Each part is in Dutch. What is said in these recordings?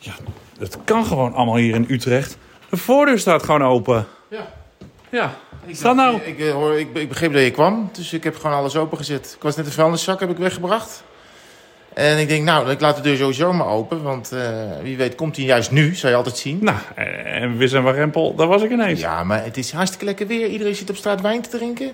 Ja, het kan gewoon allemaal hier in Utrecht. De voordeur staat gewoon open. Ja. Ja, Ik, Sta nou. Ik, ik, hoor, ik, ik begreep dat je kwam, dus ik heb gewoon alles opengezet. Ik was net een vuilniszak, heb ik weggebracht. En ik denk, nou, ik laat de deur sowieso maar open. Want eh, wie weet komt hij juist nu, zou je altijd zien. Nou, eh, en Wis en Warempel, daar was ik ineens. Ja, maar het is hartstikke lekker weer. Iedereen zit op straat wijn te drinken.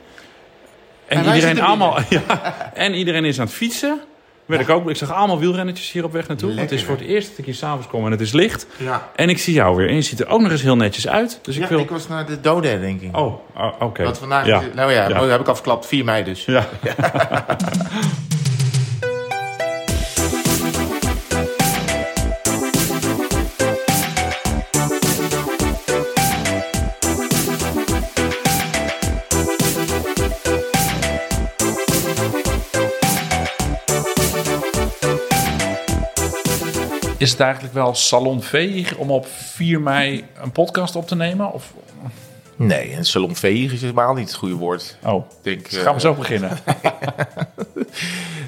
en en iedereen allemaal... Ja, en iedereen is aan het fietsen. Werd ik, ook, ik zag allemaal wielrennetjes hier op weg naartoe. want het is Lekker, voor het eerst dat ik hier s'avonds kom en het is licht. Ja. En ik zie jou weer. En je ziet er ook nog eens heel netjes uit. Dus ik ja, wil... ik was naar de dodenherdenking. Oh, oh, oké. Wat vandaag... Ja. Nou ja, Ja. dat heb ik al verklapt. 4 mei dus. Ja. Is het eigenlijk wel salonveeg om op 4 mei een podcast op te nemen? Of... Nee, een salonveeg is helemaal niet het goede woord. Oh, Ik denk, dus gaan we eh, zo beginnen.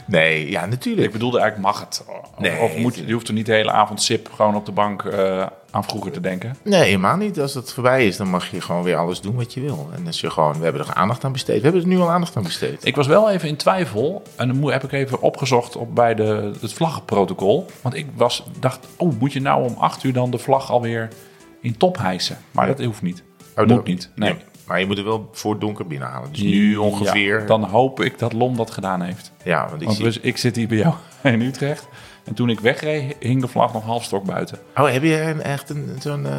Nee, ja, natuurlijk. Ik bedoelde eigenlijk, mag het? Of, Nee, of moet, je hoeft er niet de hele avond sip gewoon op de bank eh, aan vroeger te denken. Nee, helemaal niet. Als het voorbij is, dan mag je gewoon weer alles doen wat je wil. En als je gewoon, we hebben er aandacht aan besteed. We hebben er nu al aandacht aan besteed. Ik was wel even in twijfel. En dan moet- heb ik even opgezocht op bij de, het vlaggenprotocol. Want ik was, dacht, oh, moet je nou om acht uur dan de vlag alweer in top hijsen? Maar dat hoeft niet. Oh, moet dat- niet. Nee. Maar je moet er wel voor donker binnenhalen. Dus nu ongeveer. Ja, dan hoop ik dat Lom dat gedaan heeft. ja, want ik Want zie... dus, ik zit hier bij jou in Utrecht. En toen ik wegreed, hing de vlag nog halfstok buiten. Oh, heb je een, echt een, zo'n eh,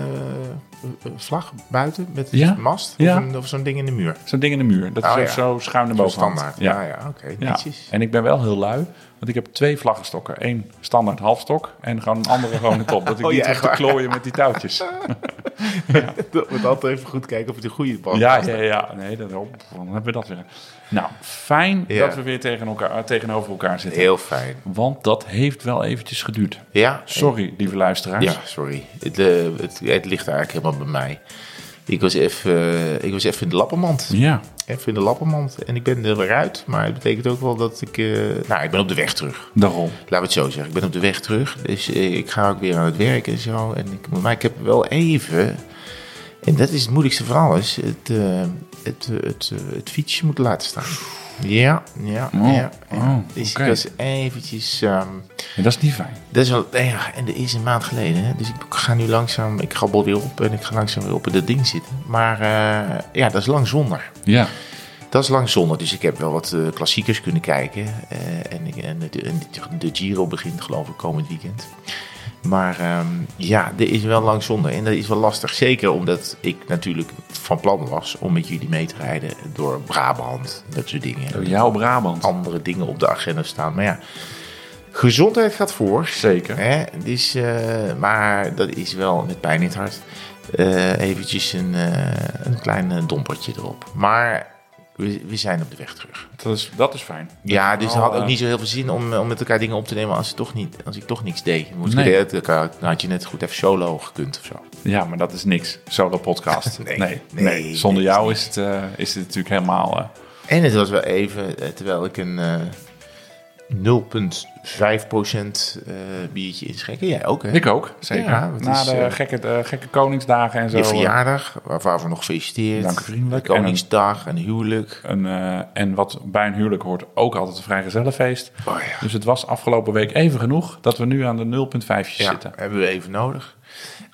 vlag buiten met Ja. een mast? Of, zo'n ding in de muur? Zo'n ding in de muur. Dat Oh, is ook ja. zo schuin naar boven. standaard. Ja, ja, oké. Netjes. en ik ben wel heel lui, want ik heb twee vlaggenstokken. Eén standaard halfstok en gewoon een andere gewoon top. Dat ik Oh, niet ja, echt te klooien met die touwtjes. Dat moet altijd even goed kijken of het de goede past. Ja, ja, ja. Nee, dat, dan hebben we dat weer. Nou, fijn Ja. dat we weer tegen elkaar, tegenover elkaar zitten. Heel fijn. Want dat heeft wel eventjes geduurd. Ja, Sorry, lieve luisteraars. Ja, sorry. Het, eh, het, het ligt eigenlijk helemaal bij mij. Ik was even, eh, ik was even in de lappenmand. Ja. Even in de lappenmand. En ik ben er weer uit. Maar het betekent ook wel dat ik... eh, nou, ik ben op de weg terug. daarom. Laten we het zo zeggen. Ik ben op de weg terug. Dus eh, ik ga ook weer aan het werk en zo. En ik, maar ik heb wel even... En dat is het moeilijkste van alles. Het, het, het, eh, het fietsje moeten laten staan. Ja, ja, Oh, ja. oh, dus ik was eventjes... ehm, Ja, dat is niet fijn. dat is wel, nou ja, en dat is een maand geleden. Hè? Dus ik ga nu langzaam, ik gabbel weer op en ik ga langzaam weer op in dat ding zitten. Maar eh, ja, dat is lang zonder. Ja. Dat is lang zonder, dus ik heb wel wat eh, klassiekers kunnen kijken. eh, en, en, de, en de Giro begint geloof ik komend weekend. Maar ehm, ja, er is wel lang zonder en dat is wel lastig. Zeker omdat ik natuurlijk van plan was om met jullie mee te rijden door Brabant. Dat soort dingen. Door jouw Brabant. Andere dingen op de agenda staan. Maar ja, gezondheid gaat voor. Zeker. Hè? Dus, eh, maar dat is wel met pijn in het hart. eh eventjes een, eh, een klein dompertje erop. Maar we, we zijn op de weg terug. Dat is, dat is fijn. Ja, dus het had ook eh, niet zo heel veel zin om, om met elkaar dingen op te nemen als, het toch niet, als ik toch niks deed. Moest Nee. ik de- dan had je net goed even solo gekund of zo. Ja, maar dat is niks. Solo podcast. Nee, nee, nee, nee. Zonder jou is het, eh, is het natuurlijk helemaal... eh, En het was wel even, eh, terwijl ik een eh 0,5% eh biertje inschenk. En Jij ook, hè? Ik ook, zeker. Ja, het Na is, de eh, gekke, de gekke Koningsdagen en zo. Je eh, verjaardag, waarvan we nog gefeliciteerd. Dank vriendelijk. De Koningsdag, een huwelijk. Een, eh, en wat bij een huwelijk hoort, ook altijd een vrijgezellenfeest. Oh ja. Dus het was afgelopen week even genoeg dat we nu aan de 0,5 Ja, zitten. hebben we even nodig.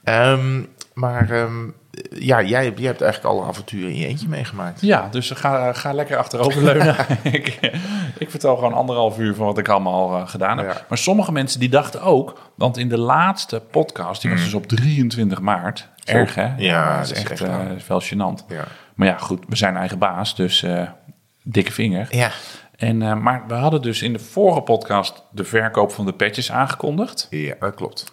Ehm, maar ehm, ja, jij, hebt- jij hebt eigenlijk alle avonturen in je eentje meegemaakt. Ja, dus ga, ga lekker achteroverleunen. ik, ik vertel gewoon anderhalf uur van wat ik allemaal eh, gedaan heb. Ja. Maar sommige mensen die dachten ook, want in de laatste podcast, die was dus op 23 maart. Erg hè? Ja, dat is echt, is wel gênant. Ja. Maar ja, goed, we zijn eigen baas, dus eh, dikke vinger. Ja. En, maar we hadden dus in de vorige podcast de verkoop van de petjes aangekondigd. Ja, dat klopt.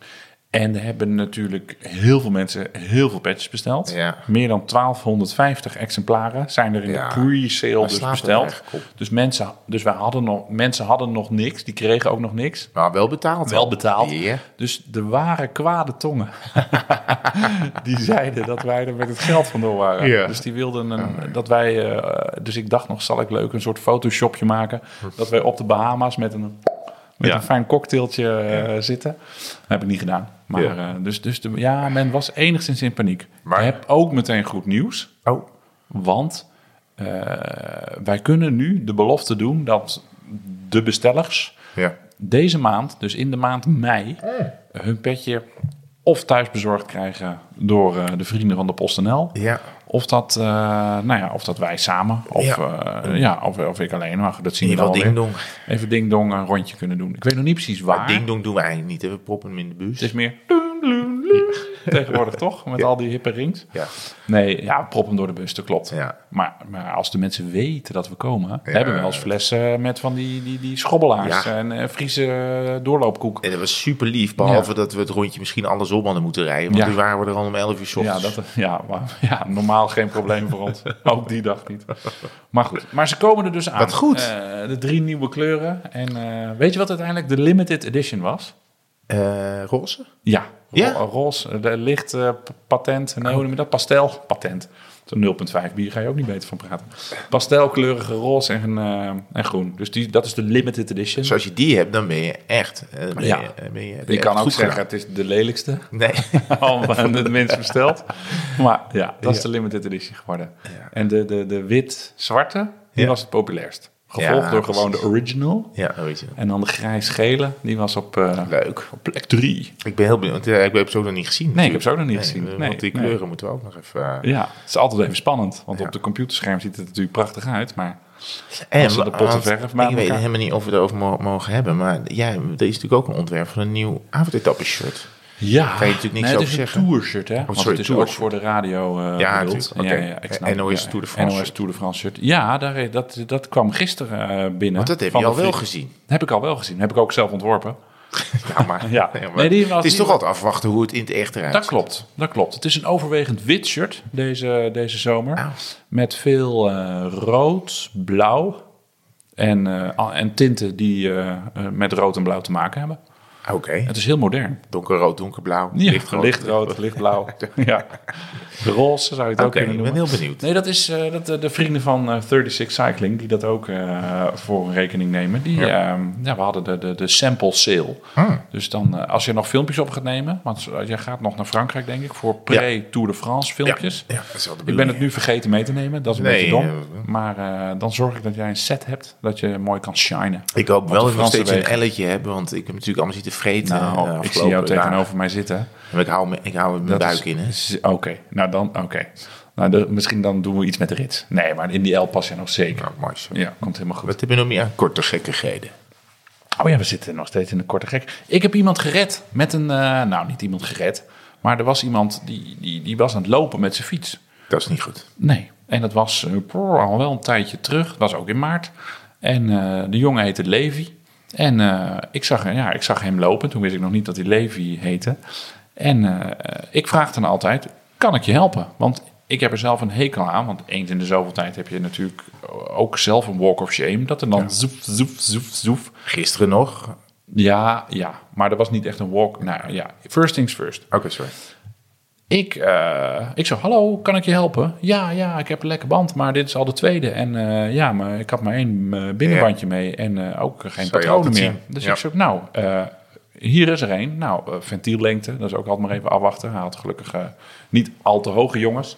En er hebben natuurlijk heel veel mensen heel veel petjes besteld. Ja. Meer dan 1250 exemplaren zijn er in Ja. de pre-sale dus besteld. Dus, mensen, dus wij hadden nog, mensen hadden nog niks, die kregen ook nog niks. Maar wel betaald. Wel al. betaald. Dus er waren kwade tongen. die zeiden dat wij er met het geld vandoor waren. Ja. Dus die wilden een, dat wij. eh, dus ik dacht nog, zal ik leuk een soort photoshopje maken. Dat wij op de Bahama's met een, met Ja. een fijn cocktailtje eh, zitten. Dat heb ik niet gedaan. Maar, eh, dus, dus de, ja, men was enigszins in paniek. Maar- ik heb ook meteen goed nieuws. Oh, Want eh, wij kunnen nu de belofte doen dat de bestellers ja. deze maand, dus in de maand mei, hun petje of thuis bezorgd krijgen door de vrienden van de PostNL. Ja. Of dat, eh, nou ja, of dat wij samen, of, Ja. ja. ja, of, of ik alleen, maar goed, dat zien we ding-dong. Even ding-dong een rondje kunnen doen. Ik weet nog niet precies waar. Maar ding-dong doen we eigenlijk niet. hè. We proppen hem in de bus. Het is meer. tegenwoordig toch, met al die hippe rings. Ja. Nee, ja, prop hem door de bus, dat klopt. Ja. Maar, maar als de mensen weten dat we komen, hebben we wel eens flessen met van die, die, die schrobbelaars Ja. en eh, Friese doorloopkoek. En dat was super lief, behalve dat we het rondje misschien andersom hadden moeten rijden. Want toen waren we er al om 11 uur 's Ja, dat, ja, maar, ja, normaal geen probleem voor ons. Ook die dag niet. Maar goed, maar ze komen er dus aan. Wat goed. Eh, de drie nieuwe kleuren. En eh, weet je wat uiteindelijk de limited edition was? Roze? Ja, Ja? ro- roze, de licht eh, patent, nee, hoe noem je dat? Pastel, patent. Zo'n 0,5 bier ga je ook niet beter van praten. Pastelkleurige roze en, eh, en groen. Dus die, dat is de limited edition. Dus als je die hebt, dan ben je echt... eh, ben Ja. je, ben je, je kan ook zeggen, gedaan. het is de lelijkste. Nee. al het minst besteld. Maar ja, dat is de limited edition geworden. En de, de, de wit-zwarte, die was het populairst. Gevolgd Ja, door gewoon de original. ja. En dan de grijs-gele, die was op, eh, Leuk. op plek 3. Ik ben heel benieuwd. want, ik heb ze ook nog niet gezien. Nee, ik heb ze ook nog niet Nee, gezien. Nee, want die nee. kleuren moeten we ook nog even... eh, Ja, het is altijd even spannend. Want Ja. op de computerscherm ziet het natuurlijk prachtig uit. Maar En Als ze de potten verf bij Ik weet helemaal niet of we het erover mo- mogen hebben. Maar ja, er is natuurlijk ook een ontwerp van een nieuw avondetappe shirt. Ja, Kan je natuurlijk niks nee, het is een tourshirt, hè? Want sorry, het is ook tourshirt. voor de radio eh Ja. Oké. ik snap- NOS ja, Tour de France NOS shirt. Tour de France shirt. Ja, daar, dat, dat kwam gisteren eh, binnen. Want dat heb je al wel gezien. Heb ik al wel gezien. Heb ik ook zelf ontworpen. Ja, maar, Ja. maar Nee, het is die toch altijd afwachten hoe het in het echt eruit Dat klopt, dat klopt. Het is een overwegend wit shirt deze, deze zomer. Ah. Met veel eh, rood, blauw en, eh, en tinten die met rood en blauw te maken hebben. Oké. Het is heel modern. Donkerrood, donkerblauw, Ja, lichtrood. lichtrood, lichtblauw. ja. De roze zou je het ook kunnen ik ben noemen. heel benieuwd. Nee, dat is eh, dat, eh, de vrienden van eh, 36 Cycling die dat ook eh, voor een rekening nemen. Die, Ja. ja. ja, we hadden de, de, de sample sale. Hmm. Dus dan, eh, als je nog filmpjes op gaat nemen, want jij gaat nog naar Frankrijk, denk ik, voor pre-Tour de France filmpjes. Ja, dat is wel de Ik ben het nu vergeten mee te nemen, dat is een Nee, beetje dom. eh, maar eh, dan zorg ik dat jij een set hebt, dat je mooi kan shinen. Ik hoop wel dat ik nog steeds een elletje heb, want ik heb natuurlijk allemaal zitten vreten. Nou, eh, ik zie jou tegenover mij zitten. Ik hou, me, ik hou mijn buik is- in, Oké, nou dan, oké. Nou, de- misschien dan doen we iets met de rit. Nee, maar in die L pas je nog zeker. Nou, mooi zo. Ja, komt helemaal goed. Wat heb je nog meer korte gekkigheden? Oh ja, we zitten nog steeds in een korte gek. Ik heb iemand gered met een... eh, nou, niet iemand gered. Maar er was iemand die, die, die was aan het lopen met zijn fiets. Dat is niet goed. Nee. En dat was poh, al wel een tijdje terug. Dat was ook in maart. En de jongen heette Levi. En eh, ik, zag, ja, ik zag hem lopen. Toen wist ik nog niet dat hij Levi heette. En eh, ik vraag dan altijd, kan ik je helpen? Want ik heb er zelf een hekel aan. Want eens in de zoveel tijd heb je natuurlijk ook zelf een walk of shame. Dat er dan zoef, zoef, zoef, zoef. Gisteren nog. Ja, ja. Maar dat was niet echt een walk. Nou ja, first things first. Oké, sorry. Ik, eh, ik zo, hallo, kan ik je helpen? Ja, ja, ik heb een lekke band, maar dit is al de tweede. En eh, ja, maar ik had maar één eh, binnenbandje mee en ook geen patronen meer. zien. Dus Ja. ik zo, nou, hier is er één. Nou, ventiellengte, dat is ook altijd maar even afwachten. Hij had gelukkig niet al te hoge jongens.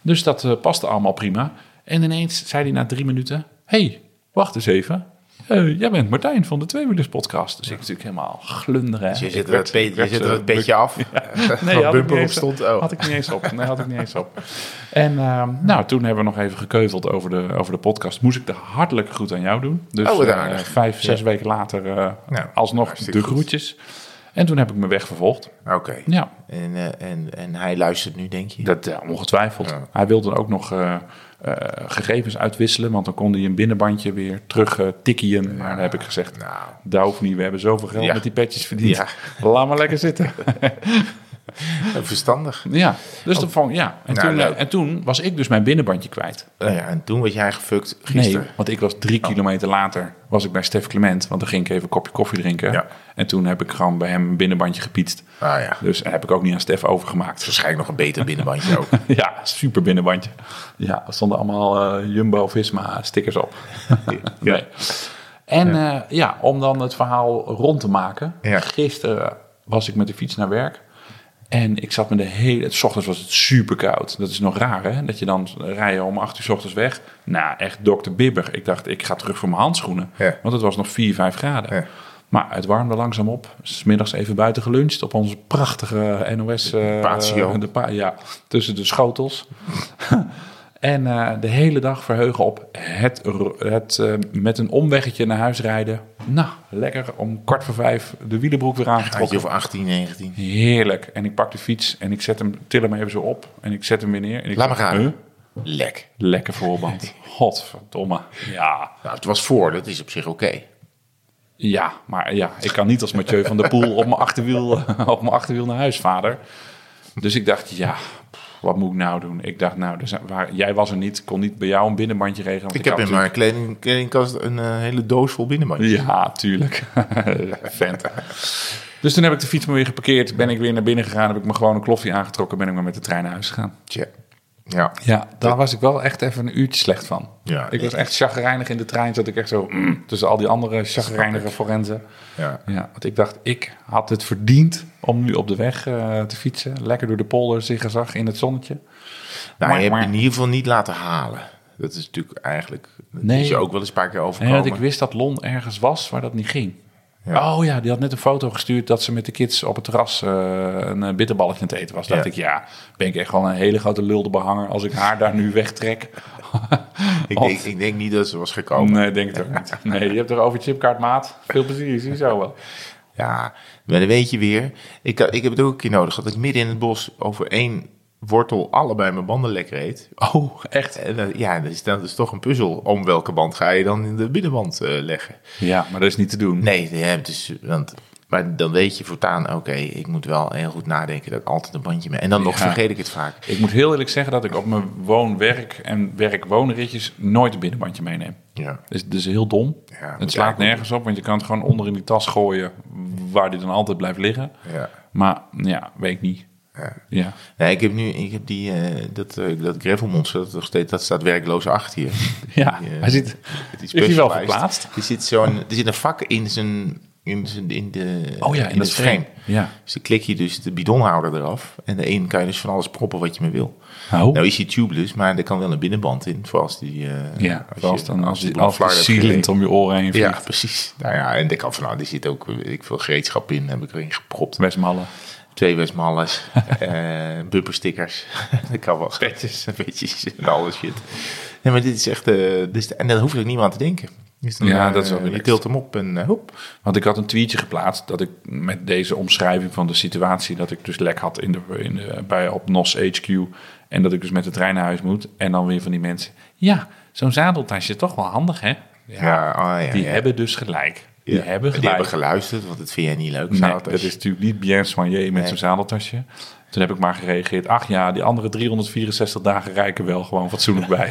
Dus dat paste allemaal prima. En ineens zei hij na drie minuten, hey, wacht eens even. Eh, jij bent Martijn van de Tweewielers podcast. Dus ik natuurlijk helemaal glunderen. Dus je zit er pe- er eh, het petje af. Nee, had ik, eens, stond. Oh. had ik niet eens op. Nee, had ik niet eens op. En ehm, nou, toen hebben we nog even gekeuveld over de, over de podcast. Moest ik de hartelijke groet aan jou doen. Dus Oh, eh, vijf, zes weken later alsnog de goed. En toen heb ik me weg vervolgd. Oké. Ja, En, eh, en, en hij luistert nu, denk je? dat ja, ongetwijfeld. Ja. Hij wilde ook nog eh, eh, gegevens uitwisselen. Want dan kon hij een binnenbandje weer terug tikkien. Maar dan heb ik gezegd, Nou, dat hoeft niet. We hebben zoveel geld met die petjes verdiend. Ja. Laat maar lekker zitten. verstandig. Ja, dus vond ja. En, Nou, toen, eh, en toen was ik dus mijn binnenbandje kwijt. Nou ja, en toen was jij gefukt Nee, gisteren. want ik was drie kilometer later was ik bij Stef Clement. Want dan ging ik even een kopje koffie drinken. Ja. En toen heb ik gewoon bij hem een binnenbandje gepietst. Ah ja, Dus heb ik ook niet aan Stef overgemaakt. waarschijnlijk nog een beter binnenbandje ook. ja, super binnenbandje. Ja, er stonden allemaal eh, Jumbo-Visma stickers op. nee. En ja. ja, om dan het verhaal rond te maken. Ja. Gisteren was ik met de fiets naar werk. En ik zat met de hele... Het ochtends was het super koud. Dat is nog raar, hè? Dat je dan rijden om acht uur 's ochtends weg. Nou, echt dokter Bibber. Ik dacht, ik ga terug voor mijn handschoenen. Ja. Want het was nog 4, 5 graden. Ja. Maar het warmde langzaam op. Smiddags even buiten geluncht op onze prachtige NOS... eh, patio. de pa- ja, tussen de schotels. en eh, de hele dag verheugen op het, het eh, met een omweggetje naar huis rijden. Nou, lekker om kwart voor vijf de wielenbroek weer aangetrokken. over 18, 19. Heerlijk. En ik pak de fiets en ik zet hem, til hem even zo op. En ik zet hem weer neer. En ik Laat zeg, gaan. "Huh? Lek. Lekker voorband. Godverdomme. Ja. Nou, het was voor, dat is op zich oké. Ja, maar ja, ik kan niet als Mathieu van der Poel op mijn achterwiel, op mijn achterwiel naar huis, vader. Dus ik dacht, ja, pff, wat moet ik nou doen? Ik dacht, nou, zijn, waar, jij was er niet, kon niet bij jou een binnenbandje regelen. want Ik heb in mijn kleding, kledingkast een eh, hele doos vol binnenbandjes. Ja, tuurlijk. Vent. Dus toen heb ik de fiets maar weer geparkeerd. Ben ik weer naar binnen gegaan. Heb ik me gewoon een kloffie aangetrokken. Ben ik maar met de trein naar huis gegaan. Tja. Ja. Ja, daar was ik wel echt even een uurtje slecht van. Ja, ik was echt chagrijnig in de trein. Zat ik echt zo mm, tussen al die andere chagrijnige forensen. ja. Ja, want ik dacht, ik had het verdiend om nu op de weg eh, te fietsen. Lekker door de polder, zag in het zonnetje. Nou, Maar- je hebt maar- in ieder geval niet laten halen. Dat is natuurlijk eigenlijk... Dat Nee. is je ook wel eens een paar keer overkomen. want ik wist dat Lon ergens was waar dat niet ging. Ja. Oh ja, die had net een foto gestuurd dat ze met de kids op het terras eh, een eh, bitterballetje aan het eten was. Dacht ik, ja, ben ik echt gewoon een hele grote lulde behanger als ik haar daar nu wegtrek. ik, denk, ik denk niet dat ze was gekomen. Nee, denk het ook niet. Nee, je hebt er over chipkaart, maat. Veel plezier, zie je zo wel. Ja, maar dan weet je weer. Ik, ik heb het ook een keer nodig dat ik midden in het bos over één wortel allebei mijn banden lek reed. Oh, echt? Ja, dat is, dat is toch een puzzel. Om welke band ga je dan in de binnenband eh, leggen? Ja, maar dat is niet te doen. Nee, ja, dus, want, maar dan weet je voortaan, oké, ik moet wel heel goed nadenken dat ik altijd een bandje mee. En dan nog vergeet ik het vaak. Ik moet heel eerlijk zeggen dat ik op mijn woon-werk en werk-woonritjes nooit een binnenbandje meeneem. Ja. Dus dat is heel dom. Ja, het slaat nergens op, want je kan het gewoon onder in die tas gooien waar die dan altijd blijft liggen. Ja. Maar ja, weet ik niet. Ja. Ja. Nee, ik heb nu ik heb die, eh, dat, eh, dat gravelmonster, dat, nog steeds, dat staat werkloos achter je. Ja, Die, eh, hij zit... die Is hij wel verplaatst? Er zit, zo'n, er zit een vak in, zijn, in, zijn, in de, Oh ja, in, in het frame. Ja. Dus dan klik je dus de bidonhouder eraf. En de een kan je dus van alles proppen wat je maar wil. Oh. Nou is hij tubeless, maar er kan wel een binnenband in. Voor als die... ja, als als, je- dan, als, die, als de gereden. om je oren heen Ja, precies. Nou ja, en ik kan van, nou, er zit ook weet ik veel gereedschap in. Heb ik erin gepropt. Westmalle. Twee Westmalles, eh bumperstickers. dat kan wel. Petjes. Petjes en alle shit. Nee, maar dit is echt... eh dit is, en dan hoef je ook niet meer aan te denken. Dus dan, Ja, eh, dat is wel Je tilt hem op en uh, hoep. Want ik had een tweetje geplaatst dat ik met deze omschrijving van de situatie... dat ik dus lek had in de, in de, bij, op NOS HQ... en dat ik dus met de trein naar huis moet. En dan weer van die mensen... Ja, zo'n zadeltasje is toch wel handig, hè? Ja, oh, ja, die hebben dus gelijk. Die Ja, hebben Die gelijk. hebben geluisterd, want dat vind jij niet leuk. Nee, dat is natuurlijk niet bien soigné met Nee. zo'n zadeltasje. Toen heb ik maar gereageerd. Ach ja, die andere 364 dagen rijken wel gewoon fatsoenlijk bij.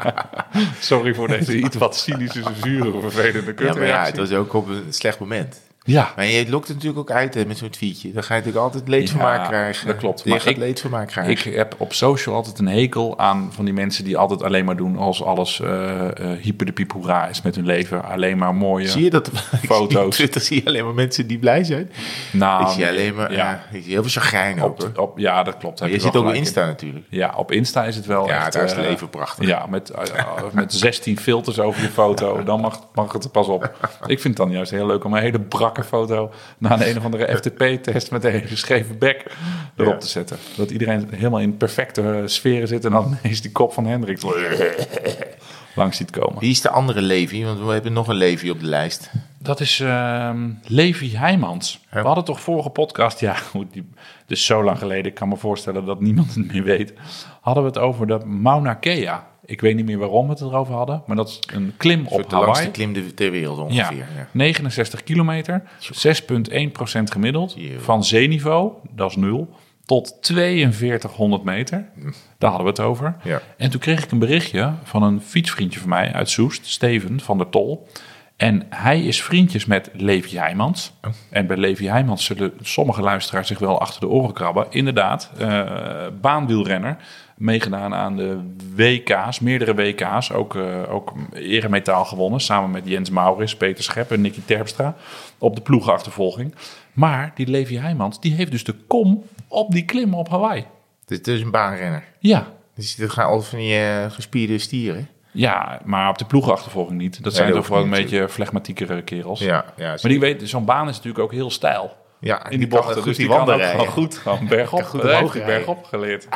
Sorry voor deze iets wat cynische, zure, vervelende Ja, maar ja, kutreactie. het was ook op een slecht moment. Ja, Maar je lokt het natuurlijk ook uit hè, met zo'n tweetje. Dan ga je natuurlijk altijd leedvermaak Ja, krijgen. dat klopt. Je Maar gaat ik- leedvermaak krijgen. ik heb op social altijd een hekel aan van die mensen die altijd alleen maar doen als alles eh eh, hyper de piep hoera is met hun leven. Alleen maar mooie Zie je dat? Foto's. Op Twitter zie je alleen maar mensen die blij zijn. Nou, ik zie alleen maar ja. ja. ik zie heel veel chagrijn op, op, ja, dat klopt. Maar je zit ook op in. Insta natuurlijk. Ja, op Insta is het wel Ja, echt... daar is het eh, leven prachtig. Ja, met, eh, met 16 filters over je foto. Dan mag, mag het er pas op. Ik vind het dan juist heel leuk om een hele brakke foto... na een, een of andere FTP-test met een hele scheve bek erop Ja. te zetten. Dat iedereen helemaal in perfecte sferen zit... en dan is die kop van Hendrik langs ziet komen. Wie is de andere Levi? Want we hebben nog een Levi op de lijst. Dat is ehm Levi Heijmans. We hadden toch vorige podcast, ja, goed, die, dus zo lang geleden, ik kan me voorstellen dat niemand het meer weet, hadden we het over de Mauna Kea. Ik weet niet meer waarom we het erover hadden, maar dat is een klim Op de langste Hawaii. klim de- ter wereld ongeveer. Ja. 69 kilometer, 6,1% gemiddeld, van zeeniveau, dat is nul, tot 4200 meter. Daar hadden we het over. Ja. En toen kreeg ik een berichtje van een fietsvriendje van mij uit Soest, Steven van der Tol. En hij is vriendjes met Levi Heijmans. En bij Levi Heijmans zullen sommige luisteraars zich wel achter de oren krabben. Inderdaad, eh, baanwielrenner. Meegedaan aan de WK's, meerdere WK's. Ook, eh, ook eremetaal gewonnen. Samen met Jens Maurits, Peter Schep en Nicky Terpstra. Op de ploegenachtervolging. Maar die Levi Heijmans, die heeft dus de kom op die klim op Hawaii. Dit is een baanrenner. Ja, Dus dat gaan altijd van die eh, gespierde stieren. ja, maar op de ploegenachtervolging niet. Dat zijn toch wel een beetje flegmatiekere kerels. Ja, ja. Maar die weet, zo'n baan is natuurlijk ook heel stijl. Ja, In die bochten, goed dus die die gewoon goed gewoon bergop. Goed hij rijden. bergop geleerd.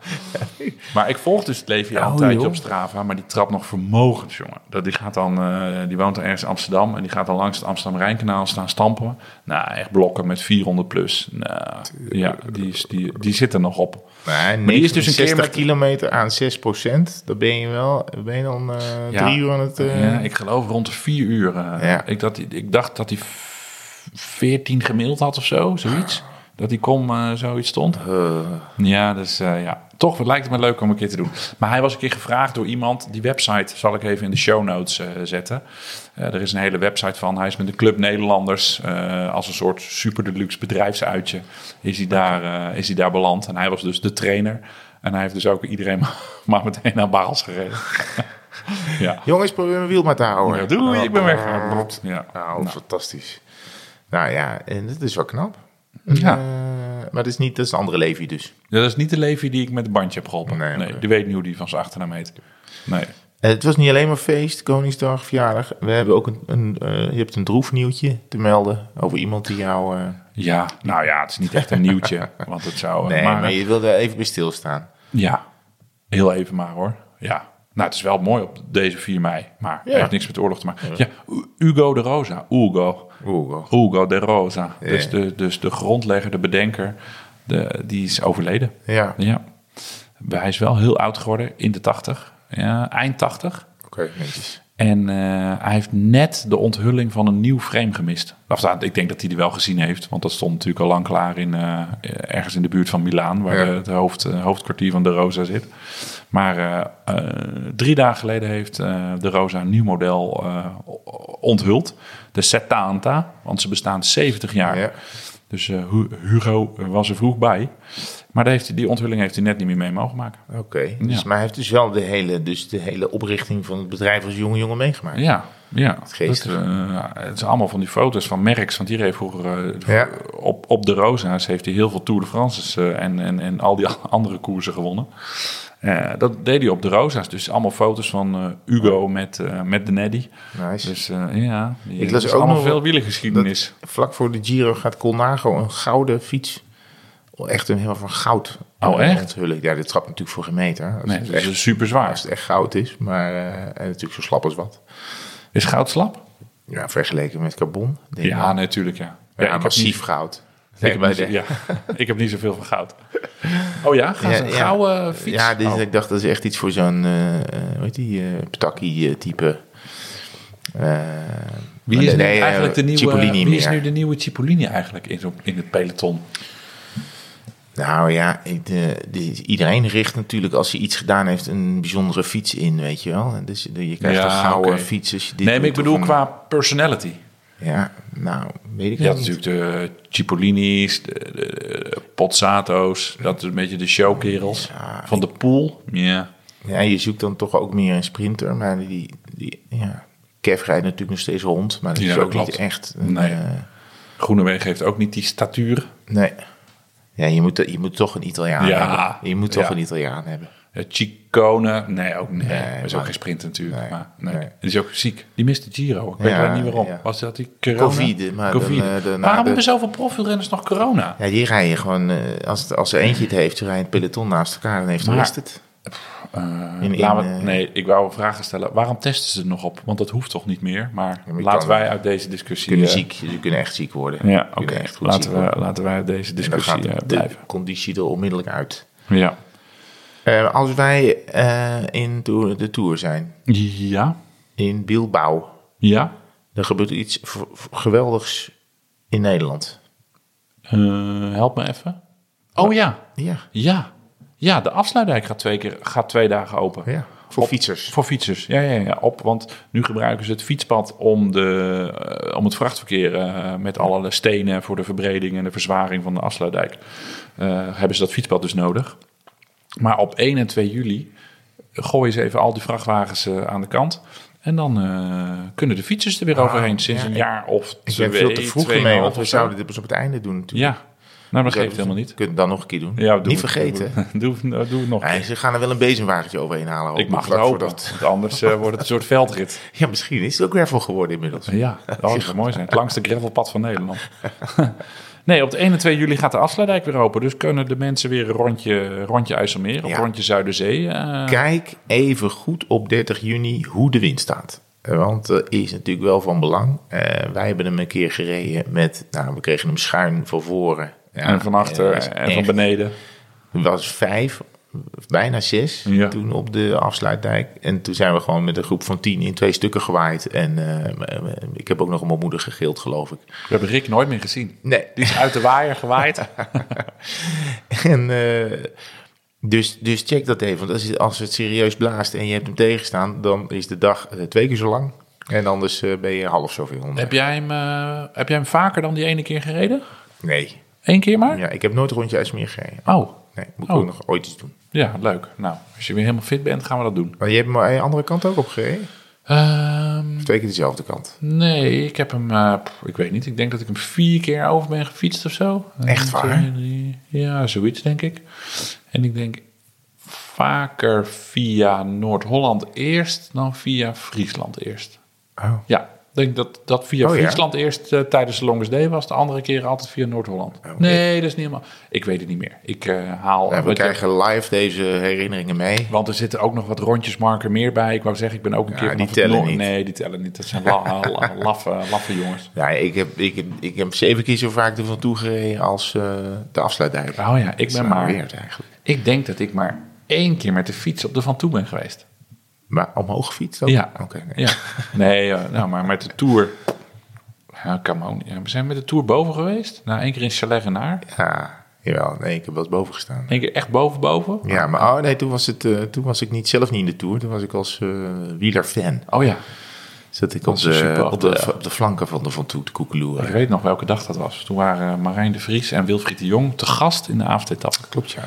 maar ik volg dus Levi al een tijdje joh. op Strava, maar die trapt nog vermogens, jongen. Dat, die, gaat dan, eh, die woont dan ergens in Amsterdam en die gaat dan langs het Amsterdam-Rijnkanaal staan stampen. Nou, echt blokken met 400 plus. Nou, ja, die, is, die, die zit er nog op. Nee, die is dus een keer 60 met- kilometer aan 6 procent. Dan ben je wel, ben je dan eh, Ja. drie uur aan het... eh, Ja, ik geloof rond de vier uur. eh, Ja. ik, dat, ik dacht dat f- 14 gemiddeld had of zo, zoiets. Dat die kom eh, zoiets stond. eh, Ja, dus eh, ja, toch het lijkt het me leuk om een keer te doen. Maar hij was een keer gevraagd door iemand. Die website zal ik even in de show notes zetten. Er is een hele website van. Hij is met de Club Nederlanders als een soort super deluxe bedrijfsuitje. Is hij, daar, is hij daar beland. En hij was dus de trainer. En hij heeft dus ook iedereen maar meteen naar Baals gereden. ja. jongens, probeer mijn wiel maar te houden. ja, doei, ik ben weg. Ja. Nou, fantastisch. Nou ja, en dat is wel knap. Ja. Eh, maar dat is niet, dat is een andere Levi dus. Ja, dat is niet de Levi die ik met het bandje heb geholpen. Nee, Nee, die weet niet hoe die van zijn achternaam heet. Nee. Eh, Het was niet alleen maar feest, Koningsdag, verjaardag. We hebben ook een, een eh, je hebt een droef nieuwtje te melden over iemand die jou... Ja, nou ja, het is niet echt een nieuwtje. Want het zou... nee, maar, maar, je wilde even bij stilstaan. Ja, heel even maar hoor. Ja. Nou, het is wel mooi op deze 4 mei. Maar Ja. heeft niks met oorlog te maken. Ja, Hugo de Rosa. Hugo. Oeh, Hugo de Rosa. Ja. Dus, de, dus de grondlegger, de bedenker, de, die is overleden. ja, Ja. Hij is wel heel oud geworden, in de 80. Ja, eind 80. oké, netjes. En eh, hij heeft net de onthulling van een nieuw frame gemist. Nou, ik denk dat hij die wel gezien heeft. Want dat stond natuurlijk al lang klaar in, eh, ergens in de buurt van Milaan. Waar Ja. het hoofd, eh, hoofdkwartier van de Rosa zit. Maar eh, eh, drie dagen geleden heeft eh, de Rosa een nieuw model onthuld. De 70. Want ze bestaan 70 jaar. Ja. Dus Hu- Hugo was er vroeg bij. Maar daar heeft hij, die onthulling heeft hij net niet meer mee mogen maken. Oké, dus, Ja. maar hij heeft dus wel de hele, dus de hele oprichting van het bedrijf als jonge jongen meegemaakt. Ja, ja. Dat, eh, het zijn allemaal van die foto's van Merckx. Want die heeft vroeger Ja. op, op de Rosa's heeft hij heel veel Tour de France's en, en, en al die andere koersen gewonnen. Eh, dat deed hij op de Rosa's. Dus allemaal foto's van eh, Hugo met, eh, met de Neddy. Nice. Dus ja, Ik las is ook allemaal nog veel wielergeschiedenis. Vlak voor de Giro gaat Colnago een gouden fiets. Echt een heel van goud. Oh, echt? Onthullen. Ja, dit trapt natuurlijk voor geen meter. Nee, het dat echt, is super zwaar. als het echt goud is. Maar en natuurlijk zo slap als wat. Is goud slap? Ja, vergeleken met carbon. denk Ja, natuurlijk ja. ja, heb massief niet- goud. Ik Zeg heb, bij niet, de- zo- ja, ik heb niet zoveel van goud. Oh ja, gaan ze een gouden fiets? Ja, dit, is- Oh. ik dacht dat is echt iets voor zo'n, eh eh, hoe heet die, eh Ptaki-type. Wie is nu eh, eigenlijk de nieuwe, Cipollini wie is nu de nieuwe Cipollini eigenlijk in, zo, in het peloton? Nou ja, ik, de, de- iedereen richt natuurlijk als hij iets gedaan heeft een bijzondere fiets in, weet je wel. En Dus de- je krijgt Ja, een gouden fiets als je dit Nee, maar ik bedoel qua personality. Ja, nou, weet ik Je had niet. natuurlijk de Cipollini's, de, de, de Pozzato's, dat is een beetje de showkerels. Ja, Van de Poel, ja. Ja, je zoekt dan toch ook meer een sprinter, maar die, die ja, Kev rijdt natuurlijk nog steeds rond, maar dat Ja, is dat ook niet echt. een, Nee. eh, heeft ook niet die statuur. nee. Ja, je moet, je moet toch een Italiaan Ja, hebben. Je moet toch een Italiaan hebben. Uh, Ciccone, nee, ook nee. Nee, is maar- ook geen sprinter natuurlijk. Nee, maar, nee. is ook ziek. Die mist de Giro. Ik weet Ja, wel niet waarom. ja. Was dat die corona? Covid, maar Covid. dan, eh, daarna Waarom de- hebben zoveel profielrenners nog corona? Ja, die rijden gewoon, eh, als, het- als er eentje het heeft, dan rijdt het peloton naast elkaar, dan heeft de rest het. Uh, In- laten in, we- eh, nee, ik wou een vraag stellen. Waarom testen ze er nog op? Want dat hoeft toch niet meer? Maar, laten kan- wij uit deze discussie... Kunnen eh, ziek, ze kunnen echt ziek worden. Ja, oké. Laten, we, laten wij uit deze discussie eh, de blijven. conditie er onmiddellijk uit. Ja. Eh, als wij eh, in de Tour zijn, Ja. in Bilbao, Ja. dan gebeurt er iets geweldigs in Nederland. Eh, help me even. Oh ja. Ja, Ja. Ja, de afsluitdijk gaat twee, keer, gaat twee dagen open. ja. Voor fietsers. Voor fietsers, ja, ja, ja. Op, want nu gebruiken ze het fietspad om, de, om het vrachtverkeer met alle stenen voor de verbreding en de verzwaring van de afsluitdijk. hebben ze dat fietspad dus nodig. Maar op 1 en 2 juli gooien ze even al die vrachtwagens eh, aan de kant. En dan eh, kunnen de fietsers er weer overheen sinds ja, een ik- jaar of Ik twee, ben veel te vroeg ermee, want we zouden dit pas op het einde doen natuurlijk. Ja, nou dat Dus geeft helemaal niet. Kun je het dan nog een keer doen? Ja, doe niet het. vergeten. Doe, doe, doe het nog. Nee, ze gaan er wel een bezemwagentje overheen halen. ik mag het hopen, want anders eh, wordt het een soort veldrit. Ja, misschien is het ook gravel geworden inmiddels. Ja, dat zou mooi zijn. Het langste gravelpad van Nederland. nee, op de 1 en 2 juli gaat de Afsluitdijk weer open. Dus kunnen de mensen weer een rondje, rondje IJsselmeer of Ja. rondje Zuiderzee. eh, Kijk even goed op 30 juni hoe de wind staat. Eh, Want dat is natuurlijk wel van belang. Eh, wij hebben hem een keer gereden met... Nou, we kregen hem schuin van voren. Ja, en van achter dat is en van beneden. Het was vijf, bijna zes Ja. toen op de afsluitdijk. En toen zijn we gewoon met een groep van tien in twee stukken gewaaid. En eh, ik heb ook nog om mijn moeder gegild, geloof ik. We hebben Rick nooit meer gezien. Nee, Die is uit de waaier gewaaid. En, eh, dus, dus check dat even. Want als, het- als het serieus blaast en je hebt hem tegenstaan, dan is de dag eh, twee keer zo lang. En anders eh, ben je half zoveel onderweg. heb, jij hem, eh, heb jij hem vaker dan die ene keer gereden? Nee. Eén keer maar? Ja, ik heb nooit een rondje gereden. Oh, Nee, moet ik Oh. ook nog ooit eens doen. ja, leuk. Nou, als je weer helemaal fit bent, gaan we dat doen. Maar je hebt hem aan de andere kant ook opgereden? Ehm, Twee keer dezelfde kant. Nee, ik heb hem, pff, ik weet niet, ik denk dat ik hem vier keer over ben gefietst of zo. Echt waar? ja, zoiets denk ik. En ik denk vaker via Noord-Holland eerst dan via Friesland eerst. Oh. Ja, denk dat dat via Oh, ja? Friesland eerst eh, tijdens de Longest Day was. De andere keer altijd via Noord-Holland. Oh, nee, dat is niet helemaal... Ik weet het niet meer. Ik eh, haal... Ja, we krijgen live deze herinneringen mee. want er zitten ook nog wat rondjes marker meer bij. Ik wou zeggen, ik ben ook een Ja, keer... die tellen niet. Nee, die tellen niet. Dat zijn la, la- laffe, laffe jongens. Ja, ik heb, ik, heb, ik heb zeven keer zo vaak er van toe gereden als eh, de afsluitdijk. Oh ja, ik ben maar... weird eigenlijk. Ik denk dat ik maar één keer met de fiets op de Van Toe ben geweest. Maar omhoog gefietst ook? Ja. Oké, nee. Ja. Nee, eh, nou, maar met de Tour... Ja, come on. Ja, we zijn met de Tour boven geweest. Nou, één keer in Chalet. Ja, jawel. Nee, ik heb wel eens boven gestaan. Eén keer echt boven boven. Ja, maar oh, nee, toen, was het, eh, toen was ik niet, zelf niet in de Tour. Toen was ik als eh wielerfan. Oh ja, Zat ik op de, op, de, op de flanken van de Van Toe te ik weet nog welke dag dat was. Toen waren Marijn de Vries en Wilfried de Jong te gast in de avondetappe. Klopt, ja.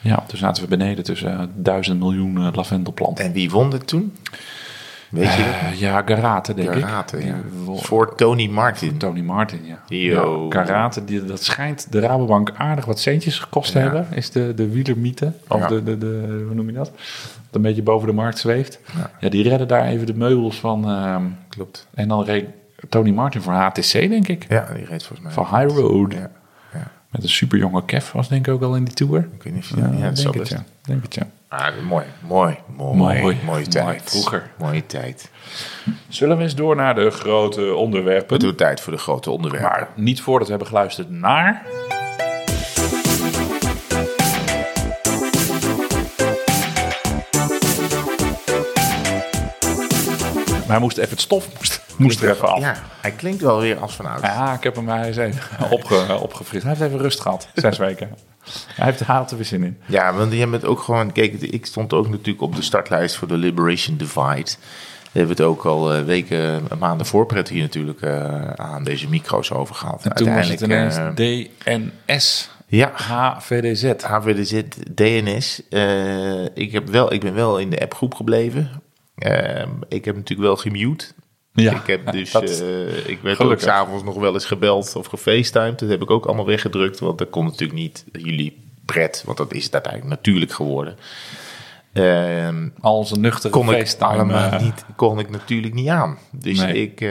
Ja, toen zaten we beneden tussen eh, duizend miljoen eh, lavendelplanten. En wie won het toen? Weet je dat? Eh, ja, Garate, denk ik. Karate, ja. Die won- Voor Tony Martin. Tony Martin, ja. Yo. ja karate, die, dat schijnt de Rabobank aardig wat centjes gekost te Ja. hebben. Is de, de wielermythe. Of Ja. de, de, de, hoe noem je dat? Dat een beetje boven de markt zweeft. Ja. Ja, die redden daar even de meubels van. ehm, Klopt. en dan reed Tony Martin voor HTC, denk ik. Ja, die reed volgens mij. Van High Road. Ja, ja. Met een superjonge Kev was denk ik ook al in die tour. Ik weet niet of je... Ja, dat denk het, ja. Denk het, ja. Ah, mooi, mooi, mooi, Mooi, mooie mooi, tijd. vroeger. Mooie tijd. Zullen we eens door naar de grote onderwerpen? Het wordt tijd voor de grote onderwerpen. Maar niet voordat we hebben geluisterd naar... Maar hij moest even het stof moest, moest er even af. Ja. Ja, hij klinkt wel weer als vanuit. ik heb hem hij eens even opge, opgefrist. Hij heeft even rust gehad, zes weken. Hij heeft had er weer zin in. Ja, want je hebt het ook gewoon... Kijk, ik stond ook natuurlijk op de startlijst voor de Liberation Divide. We hebben het ook al eh, weken, maanden voorpret hier natuurlijk eh, aan deze micro's over gehad. En toen was het ineens eh, DNS, ja, HVDZ. HVDZ, DNS. Eh, ik, heb wel, ik ben wel in de appgroep gebleven. Eh, ik heb natuurlijk wel gemute. Ja, ik heb dus, dat- eh, ik werd gelukkig. ook s'avonds nog wel eens gebeld of gefacetimed. Dat heb ik ook allemaal weggedrukt, want dat kon natuurlijk niet jullie pret, want dat is het uiteindelijk natuurlijk geworden. Ehm, Al onze nuchtere kon ik allemaal eh, niet, kon ik natuurlijk niet aan. Dus Nee. ik, eh,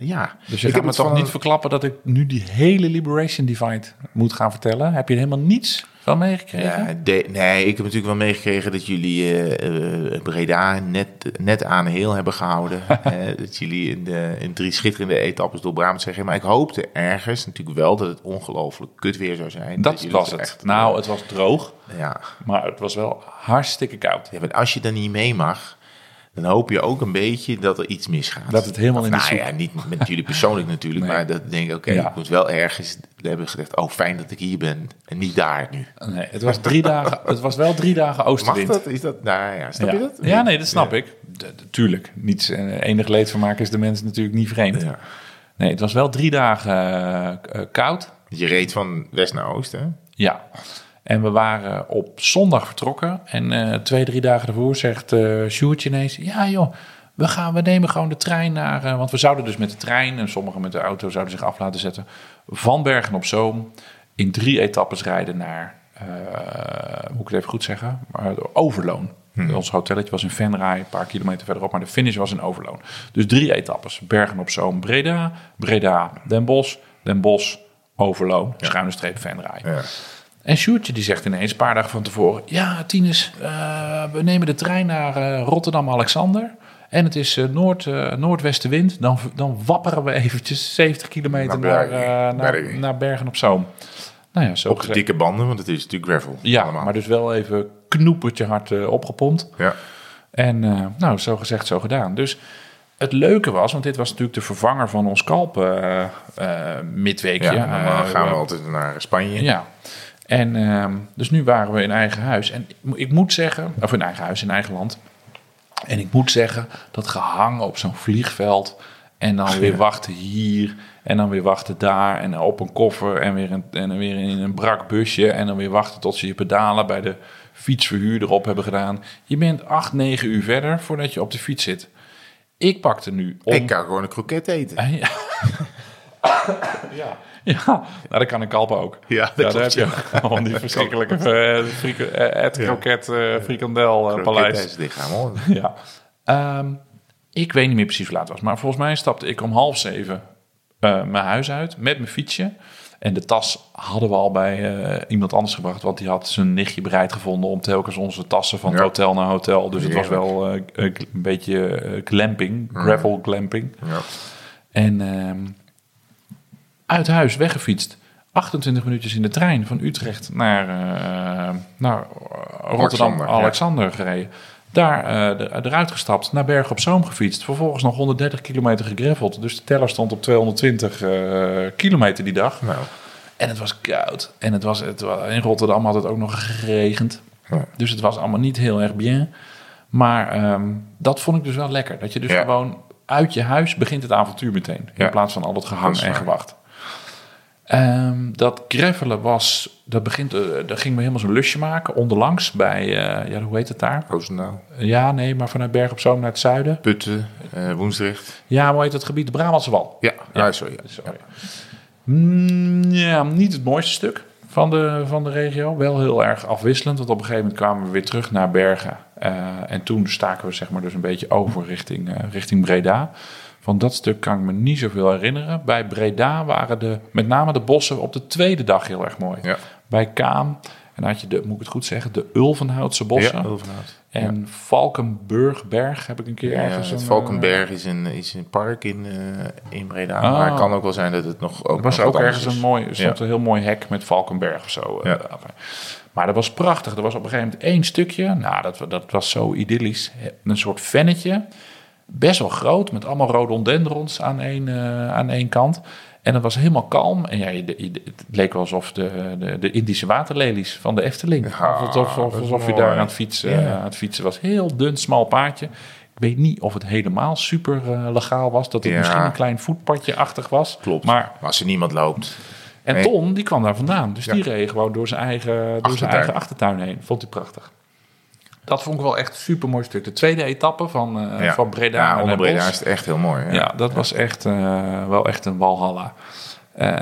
ja. Dus je ik gaat me toch niet een- verklappen dat ik nu die hele Liberation Divide moet gaan vertellen? Heb je helemaal niets van meegekregen? Ja, de- nee, ik heb natuurlijk wel meegekregen dat jullie eh, Breda net, net aan heel hebben gehouden. Eh, dat jullie in, de, in drie schitterende etappes door Brabant gegaan. Maar ik hoopte ergens natuurlijk wel dat het ongelooflijk kut weer zou zijn. dat was het. echt- nou, het was droog, Ja. maar het was wel hartstikke koud. ja, als je dan niet mee mag, dan hoop je ook een beetje dat er iets misgaat. Dat het helemaal Of, in de nou ja, niet met jullie persoonlijk natuurlijk, Nee. maar dat denk ik, oké, Ja. ik moet wel ergens hebben gezegd, oh fijn dat ik hier ben en niet daar nu. Nee, het was drie dagen. Het was wel drie dagen Mag oostenwind. dat? Is dat? Nou ja, snap ja. je dat? Ja, nee, dat snap ik. D- d- Tuurlijk. Niets, eh, enig leedvermaak is de mens natuurlijk niet vreemd. Nee, het was wel drie dagen eh, eh, koud. Je reed van west naar oost, hè? Ja. En we waren op zondag vertrokken. En eh, twee, drie dagen ervoor zegt Sjoerd ineens... Ja joh, we, gaan, we nemen gewoon de trein naar... eh, want we zouden dus met de trein en sommigen met de auto zouden zich af laten zetten... van Bergen op Zoom in drie etappes rijden naar... moet ik het even goed zeggen? Overloon. Ons hotelletje was in Venray, een paar kilometer verderop, maar de finish was in Overloon. Dus drie etappes. Bergen op Zoom, Breda, Breda, Den Bosch, Den Bosch, Overloon, schuine streep Venray. Ja. En Sjoerdje die zegt ineens, een paar dagen van tevoren... Ja, Tinus, eh, we nemen de trein naar eh, Rotterdam-Alexander... En het is eh, noord, noordwestenwind. Dan, dan wapperen we eventjes 70 kilometer Naar naar, Bergen. naar, Bergen. naar Bergen op Zoom. Nou ja, zo Op de dikke banden, want het is natuurlijk gravel. Ja, allemaal. maar dus wel even knoepertje hard opgepompt. Ja. En nou, zo gezegd, zo gedaan. Dus het leuke was, want dit was natuurlijk de vervanger van ons kalpen eh, midweekje. Ja, Eh, gaan we altijd naar Spanje. ja. En ehm, dus nu waren we in eigen huis. En ik mo- ik moet zeggen, of in eigen huis, in eigen land. En ik moet zeggen, dat gehangen op zo'n vliegveld. En dan weer wachten hier. En dan weer wachten daar. En op een koffer. En weer, een, en weer in een brak busje. En dan weer wachten tot ze je pedalen bij de fietsverhuurder op hebben gedaan. Je bent acht, negen uur verder voordat je op de fiets zit. Ik pakte nu om... Ik kan gewoon een kroket eten. Ja. ja. ja, nou dat kan in Kalpen ook. Ja, dat ja daar klopt, heb je gewoon die verschrikkelijke het kroket uh, frikandel uh, paleis. lichaam hoor. Ja. Um, ik weet niet meer precies hoe laat het was, maar volgens mij stapte ik om half zeven uh, mijn huis uit met mijn fietsje. En de tas hadden we al bij uh, iemand anders gebracht, want die had zijn nichtje bereid gevonden om telkens onze tassen van ja. hotel naar hotel. Dus het was wel uh, een beetje glamping, gravel glamping. Ja. En um, uit huis weggefietst. 28 minuutjes in de trein van Utrecht naar, uh, naar Rotterdam, Alexander, ja. gereden. Daar uh, eruit gestapt, naar Bergen op Zoom gefietst. Vervolgens nog 130 kilometer gegreffeld. Dus de teller stond op 220 uh, kilometer die dag. Nou. En het was koud. En het was, het in Rotterdam had het ook nog geregend. Ja. Dus het was allemaal niet heel erg bien. Maar um, dat vond ik dus wel lekker. Dat je dus ja. gewoon uit je huis begint het avontuur meteen. In plaats van al dat gehang en gewacht. Ehm, dat gravelen was, dat begint, uh, ging me helemaal zo'n lusje maken. Onderlangs bij, uh, ja, hoe heet het daar? Roosendaal, Ja, nee, maar vanuit Berg op Zoom naar het zuiden. Putten, eh Woensdrecht. Ja, hoe heet het gebied? De Brabantse Wal. Ja, Ja. ja. sorry. Sorry. Mm, ja, niet het mooiste stuk van de, van de regio. Wel heel erg afwisselend, want op een gegeven moment kwamen we weer terug naar Bergen. Uh, en toen staken we zeg maar dus een beetje over richting, uh, richting Breda. Van dat stuk kan ik me niet zoveel herinneren. Bij Breda waren de, met name de bossen op de tweede dag heel erg mooi. Ja. Bij Kaam, en dan had je de, moet ik het goed zeggen, de Ulvenhoutse bossen. Ja, Ulvenhout. En Valkenburgberg heb ik een keer Ja, ergens. het een, Valkenberg is een, is een park in, uh, in Breda. Oh. Maar het kan ook wel zijn dat het nog ook Er was nog ook ergens een mooi, er stond Ja. een heel mooi hek met Valkenberg of zo. Ja. Uh, maar dat was prachtig. Er was op een gegeven moment één stukje. Nou, dat, dat was zo idyllisch. Een soort vennetje. Best wel groot, met allemaal rhododendrons aan één, uh, aan één kant. En het was helemaal kalm. En ja, het leek wel alsof de, de, de Indische waterlelies van de Efteling. Ja, alsof, of, dat is alsof je daar aan het, fietsen, Ja. aan het fietsen was. Heel dun, smal paadje. Ik weet niet of het helemaal super uh, legaal was. Dat het Ja. misschien een klein voetpadje-achtig was. Klopt. Maar Maar als er niemand loopt. en Nee. Ton, die kwam daar vandaan. Dus die reed gewoon door zijn eigen, door zijn eigen achtertuin heen. Vond hij prachtig. Dat vond ik wel echt een super mooi stuk. De tweede etappe van, Ja. van Breda Ja, onder Breda is het echt heel mooi. Ja, Ja, dat was echt eh, wel echt een walhalla. Eh,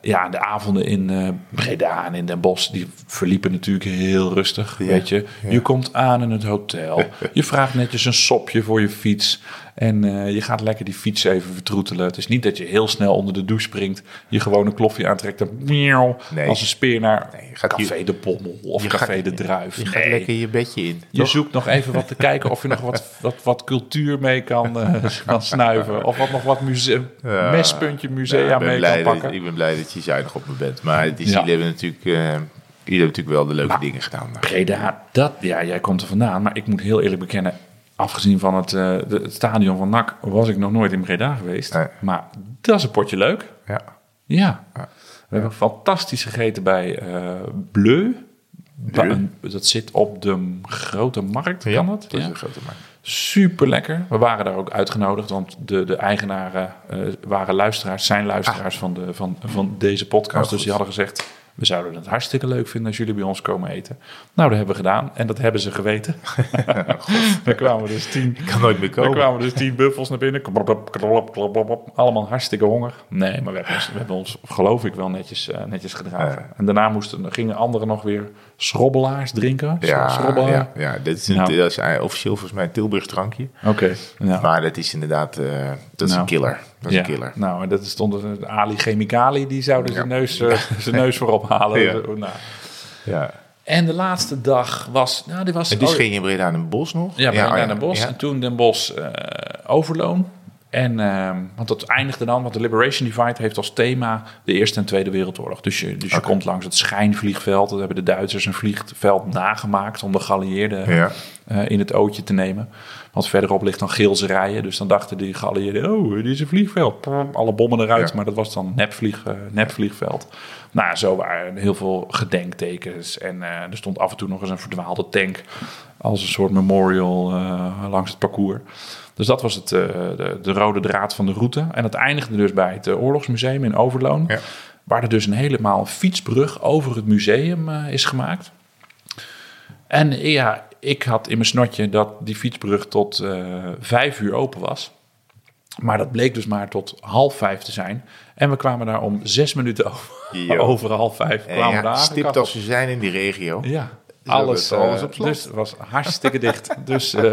ja, de avonden in Breda en in Den Bosch, die verliepen natuurlijk heel rustig. Weet je, je komt aan in het hotel, je vraagt netjes een sopje voor je fiets en eh, je gaat lekker die fiets even vertroetelen. Het is niet dat je heel snel onder de douche springt, je gewoon een kloffie aantrekt en miauw, Nee. als een speer naar Nee, je gaat Café de Bommel of je Café gaat- de Druif. Je gaat lekker je bedje in. Je toch? zoekt nog even wat te kijken of je nog wat, wat, wat cultuur mee kan, eh, kan snuiven. Of wat nog wat museum, Ja. mespuntje musea Ja, mee kan dat, pakken. ik ben blij dat je zuinig op me bent. Maar die Ja. hebben natuurlijk, eh, jullie hebben natuurlijk wel de leuke Maar- dingen gedaan. Breda, dat, ja, jij komt er vandaan. Maar ik moet heel eerlijk bekennen, afgezien van het, eh, de- het stadion van NAC was ik nog nooit in Breda geweest. Nee. Maar dat is een potje leuk. Ja. Ja. Ja. We hebben fantastisch gegeten bij eh Bleu. Bleu. Dat zit op de grote markt, kan dat? dat is een grote markt. Super lekker. We waren daar ook uitgenodigd, want de, de eigenaren eh, waren luisteraars, zijn luisteraars van, de, van, van deze podcast. Oh, dus die hadden gezegd, we zouden het hartstikke leuk vinden als jullie bij ons komen eten. Nou, dat hebben we gedaan en dat hebben ze geweten. Daar kwamen dus tien, Ik kan nooit meer er komen. kwamen dus tien buffels naar binnen. Allemaal hartstikke honger. Nee, maar we hebben ons, we hebben ons geloof ik, wel netjes, eh, netjes gedragen. Ja. En daarna moesten, gingen anderen nog weer schrobbelaars drinken. Ja, Schrobbelaar. ja, ja, dit is, een, Nou. dat is officieel volgens mij een Tilburgs drankje. Oké. Ja. Maar dat is inderdaad, eh, dat is Nou. een killer. Dat is ja. een killer. Nou, en dat stond er Ali Chemicali, die zouden zijn, Ja. neus, eh, zijn neus voorop halen. Ja. Nou. Ja. En de laatste dag was... Nou, die was En dus oh, ging je in Breda in een bos nog? Ja, bij oh naar Den Bosch. Ja. En toen Den Bosch eh, Overloon. En, ehm, want dat eindigde dan, want de Liberation Divide heeft als thema de Eerste en Tweede Wereldoorlog. Dus je, dus je komt langs het schijnvliegveld. Dat hebben de Duitsers een vliegveld nagemaakt om de geallieerden Ja. eh, in het ootje te nemen. Want verderop ligt dan Geelserijen. Dus dan dachten die geallieerden, oh, dit is een vliegveld. Alle bommen eruit, Ja. maar dat was dan nepvlieg, eh, nepvliegveld. Nou, zo waren heel veel gedenktekens. En eh, er stond af en toe nog eens een verdwaalde tank als een soort memorial langs het parcours. Dus dat was het, eh, de, de rode draad van de route. En het eindigde dus bij het eh, Oorlogsmuseum in Overloon. Ja. Waar er dus een helemaal fietsbrug over het museum eh, is gemaakt. En ja, ik had in mijn snotje dat die fietsbrug tot vijf uur open was. Maar dat bleek dus maar tot half vijf te zijn. En we kwamen daar om zes minuten over, over half vijf. En Kwamen we ja, daar stipt als we zijn in die regio. Ja, alles, eh, op slot. Dus het was hartstikke dicht. Dus eh,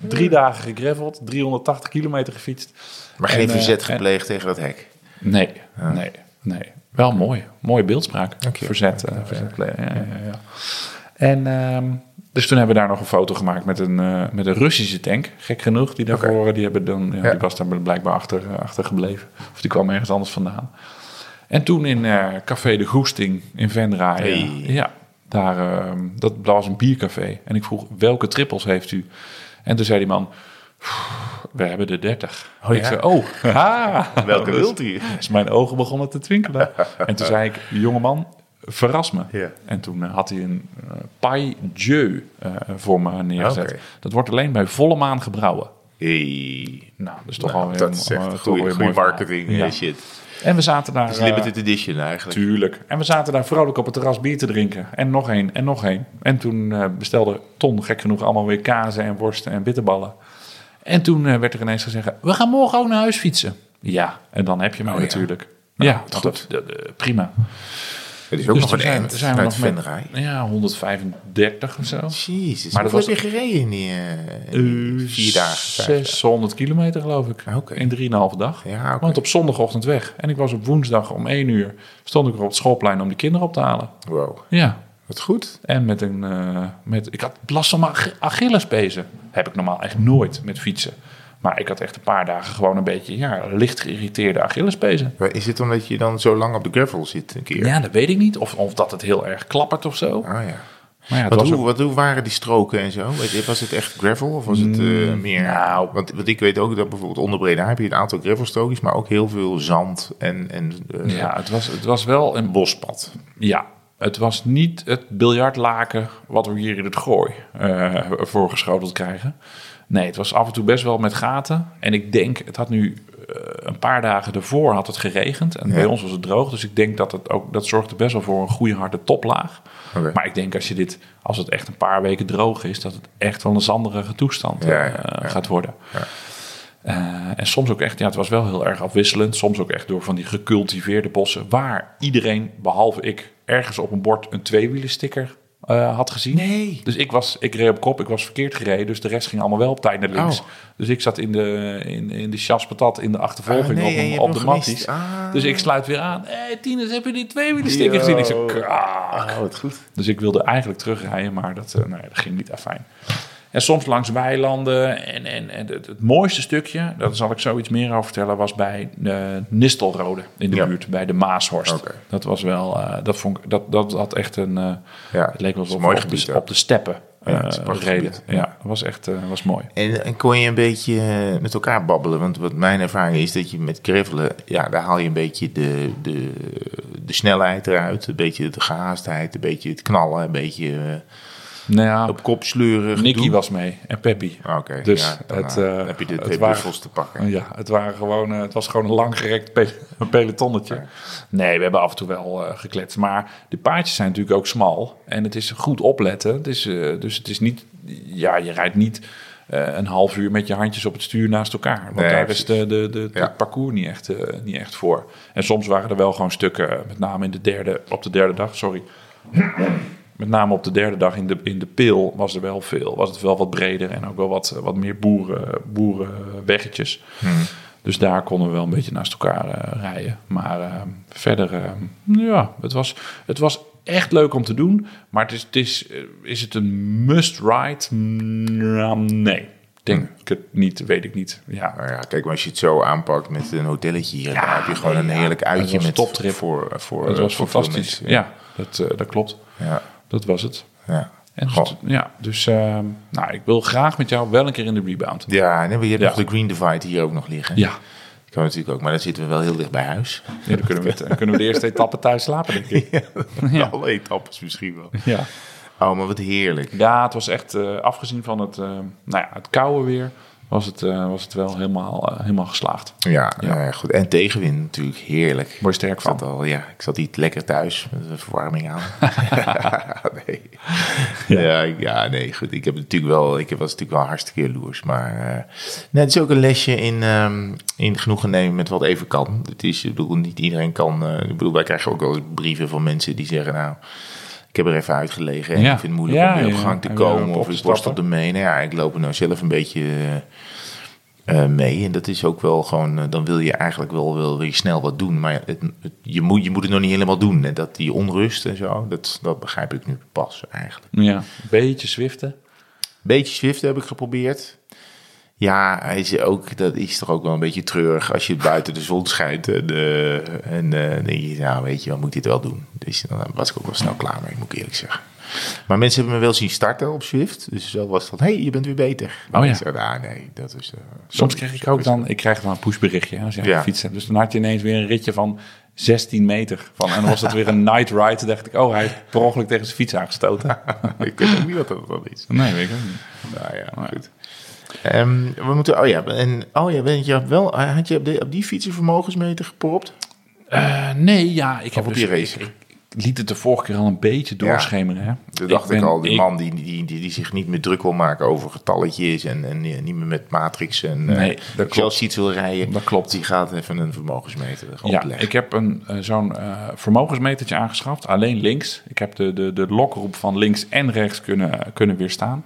drie dagen gegraveld, 380 kilometer gefietst. Maar geen En, eh, verzet en- gepleegd tegen dat hek. Nee, nee, nee. Wel mooi. Mooie beeldspraak. Verzet. verzet ja, ja, ja, ja. En ehm, dus toen hebben we daar nog een foto gemaakt met een, met een Russische tank. Gek genoeg. Die daarvoor, die, hebben dan, ja, Ja. die was daar blijkbaar achter, achter gebleven. Of die kwam ergens anders vandaan. En toen in Café de Goesting in Venray. Hey. ja, daar, ehm, dat was een biercafé. En ik vroeg, welke trippels heeft u? En toen zei die man, we hebben de 30. Oh, ik zei, oh, ha. Welke Dus- wilt u? dus mijn ogen begonnen te twinkelen. en toen zei ik, jongeman, verras me. Ja. En toen eh, had hij een uh, paille dieu eh, voor me neergezet. Dat wordt alleen bij volle maan gebrouwen. Hey. Nou, dat is toch Nou, alweer dat een- is echt goede, marketing Ja. shit. En we zaten daar... Het is eh, limited edition eigenlijk. Tuurlijk. En we zaten daar vrolijk op het terras bier te drinken. En nog één, en nog één. En toen eh, bestelde Ton, gek genoeg, allemaal weer kazen en worsten en bitterballen. En toen eh, werd er ineens gezegd, we gaan morgen ook naar huis fietsen. Ja, en dan heb je mij Oh natuurlijk. Ja, wat want goed. dat- dat- prima. Het is ook Dus nog een zijn, eind zijn we nog met, ja, 135 of zo. Jezus, Maar dat was- heb je gereden in die, eh, die vier dagen? vijf dagen? 600 kilometer geloof ik. In 3,5 dag. Ja, oké. Want op zondagochtend weg. En ik was op woensdag om 1 uur. Stond ik er op het schoolplein om die kinderen op te halen. Wow, Ja. wat goed. En met een. eh, met, ik had last van mijn Ach- Achillespezen. Heb ik normaal echt nooit met fietsen. Maar ik had echt een paar dagen gewoon een beetje ja, licht geïrriteerde Achillespezen. Is het omdat je dan zo lang op de gravel zit een keer? Ja, dat weet ik niet. Of, of dat het heel erg klappert of zo. Ah ja. Maar ja, Wat hoe, ook- wat, hoe waren die stroken en zo? Was- Was het echt gravel of was het eh, meer... nou. want, want ik weet ook dat bijvoorbeeld onder Breda heb je een aantal gravelstrookjes, maar ook heel veel zand en, en eh, ja, het was, het was wel een bospad. Ja, het was niet het biljartlaken wat we hier in het gooi eh voorgeschoteld krijgen. Nee, het was af en toe best wel met gaten. En ik denk, het had nu eh, een paar dagen ervoor had het geregend. En Ja. bij ons was het droog. Dus ik denk dat het ook, dat zorgde best wel voor een goede harde toplaag. Maar ik denk als je dit, als het echt een paar weken droog is, dat het echt wel een zanderige toestand Ja, eh, ja, gaat worden. Ja. Eh, en soms ook echt, ja, het was wel heel erg afwisselend. Soms ook echt door van die gecultiveerde bossen. Waar iedereen, behalve ik, ergens op een bord een tweewielensticker eh had gezien. Nee. Dus ik, was, ik reed op kop, ik was verkeerd gereden. Dus de rest ging allemaal wel op tijd naar links. Oh. Dus ik zat in de, in, in de chaspatat in de achtervolging Ah, nee, op, op de matties. Ah. Dus ik sluit weer aan. Hé, hey, Tines, heb je die tweewielensticker gezien? Ik zei, kraak. Oh, goed. Dus ik wilde eigenlijk terugrijden, maar dat, eh, nee, dat ging niet afijn. En soms langs weilanden. En, en, en het, het mooiste stukje, daar zal ik zoiets meer over vertellen, was bij de Nistelrode in de Ja. buurt, bij de Maashorst. Dat was wel, eh, dat vond ik, dat, dat had echt een, eh, Ja, het leek wel op, gebied de, op de steppen Ja, eh, reden. Ja, dat was echt eh, was mooi. En, en kon je een beetje eh, met elkaar babbelen? Want wat mijn ervaring is dat je met gravelen, ja, daar haal je een beetje de, de, de snelheid eruit. Een beetje de gehaastheid, een beetje het knallen, een beetje eh, Nou ja, op kop sleuren. Nicky was mee en Peppy. Ah, Oké, Dus ja, dan, het, eh, eh, heb je de twee waren- te pakken. Ja, het, waren gewoon, eh, het was gewoon een langgerekt pe pelotonnetje. Nee, we hebben af en toe wel gekletst. Maar de paadjes zijn natuurlijk ook smal. En het is goed opletten. Het is, dus het is niet... Ja, je rijdt niet een half uur met je handjes op het stuur naast elkaar. Want Nee, daar precies. is de, de, de, Ja. het parcours niet echt, niet echt voor. En soms waren er wel gewoon stukken, met name in de derde, op de derde dag, sorry. Met name op de derde dag in de, in de pil was er wel veel. Was het wel wat breder en ook wel wat, wat meer boeren, boerenweggetjes. Dus daar konden we wel een beetje naast elkaar eh, rijden. Maar eh, verder, eh, ja, het was, het was echt leuk om te doen. Maar het is, het is, is het een must ride? Nou, nee. Denk ik het niet, weet ik niet. Ja, ja, kijk, maar als je het zo aanpakt met een hotelletje hier, Ja, dan heb je gewoon een heerlijk uitje met toptrip. voor, voor het was voor fantastisch. mensen, Ja, dat, dat klopt. ja. Dat was het. ja. En dus, ja, dus eh, nou, ik wil graag met jou wel een keer in de rebound. Ja, en je hebt Ja. nog de Green Divide hier ook nog liggen. Ja, Kan natuurlijk ook, maar dan zitten we wel heel dicht bij huis. ja dan kunnen we, dan kunnen we de eerste etappe thuis slapen, denk ik. Ja. Alle etappes misschien wel. Ja. Oh, maar wat heerlijk. Ja, het was echt, eh, afgezien van het, eh, nou ja, het koude weer, was het, eh, was het wel helemaal, eh, helemaal geslaagd. Ja, Ja. ja. goed. En tegenwind natuurlijk, heerlijk. Word je sterk Ik zat van. al, ja, ik zat niet lekker thuis met de verwarming aan. nee. Ja. Ja. Ja, nee, goed. Ik heb natuurlijk wel, ik was natuurlijk wel hartstikke jaloers. Maar eh, nee, het is ook een lesje in, ehm, in genoegen nemen met wat even kan. Het is, ik bedoel, niet iedereen kan. eh, ik bedoel, wij krijgen ook wel eens brieven van mensen die zeggen, nou, heb er even uitgelegen en Ja. ik vind het moeilijk Ja, om weer op gang te komen. Of ik borstel ermee. Nou ja, ik loop er nou zelf een beetje eh, eh, mee. En dat is ook wel gewoon, eh, dan wil je eigenlijk wel, wel weer snel wat doen. Maar het, het- je, moet, je moet het nog niet helemaal doen. En dat die onrust en zo, dat, dat begrijp ik nu pas eigenlijk. Ja, een beetje zwiften. Beetje Swift heb ik geprobeerd. Ja, hij is ook, dat is toch ook wel een beetje treurig als je buiten de zon schijnt. En, eh, en eh, dan denk je, nou weet je, wat moet dit wel doen? Dus dan was ik ook wel snel klaar mee, moet ik eerlijk zeggen. Maar mensen hebben me wel zien starten op Swift. Dus zo was het van, hé, hey, je bent weer beter. Oh ja. Zei, ah, nee, dat is... eh, Soms krijg ik ook dan, ik krijg dan een pushberichtje als je Ja. gefietst hebt. Dus dan had je ineens weer een ritje van 16 meter. Van, en dan was het weer een night ride. Toen dacht ik, oh, hij heeft per ongeluk tegen zijn fiets aangestoten. ik weet ook niet wat dat dan is. Nee, weet ik ook niet. Nou ja, goed. Ehm, we moeten, oh ja, en, oh ja, weet je, wel, had je op, de, op die fiets een vermogensmeter gepropt? Eh, nee, ja, ik heb op dus, die racer? Ik, ik liet het de vorige keer al een beetje doorschemeren. Hè. Toen dacht ik, ben- al, die man die, die, die, die zich niet meer druk wil maken over getalletjes en, en eh, niet meer met matrix en Nee, eh dat klopt. Excel-sheets wil rijden. Dat klopt. Die gaat even een vermogensmeter Ja, opleggen. ik heb een, eh, zo'n eh, vermogensmetertje aangeschaft, alleen links. Ik heb de, de, de lokroep van links en rechts kunnen, kunnen weerstaan.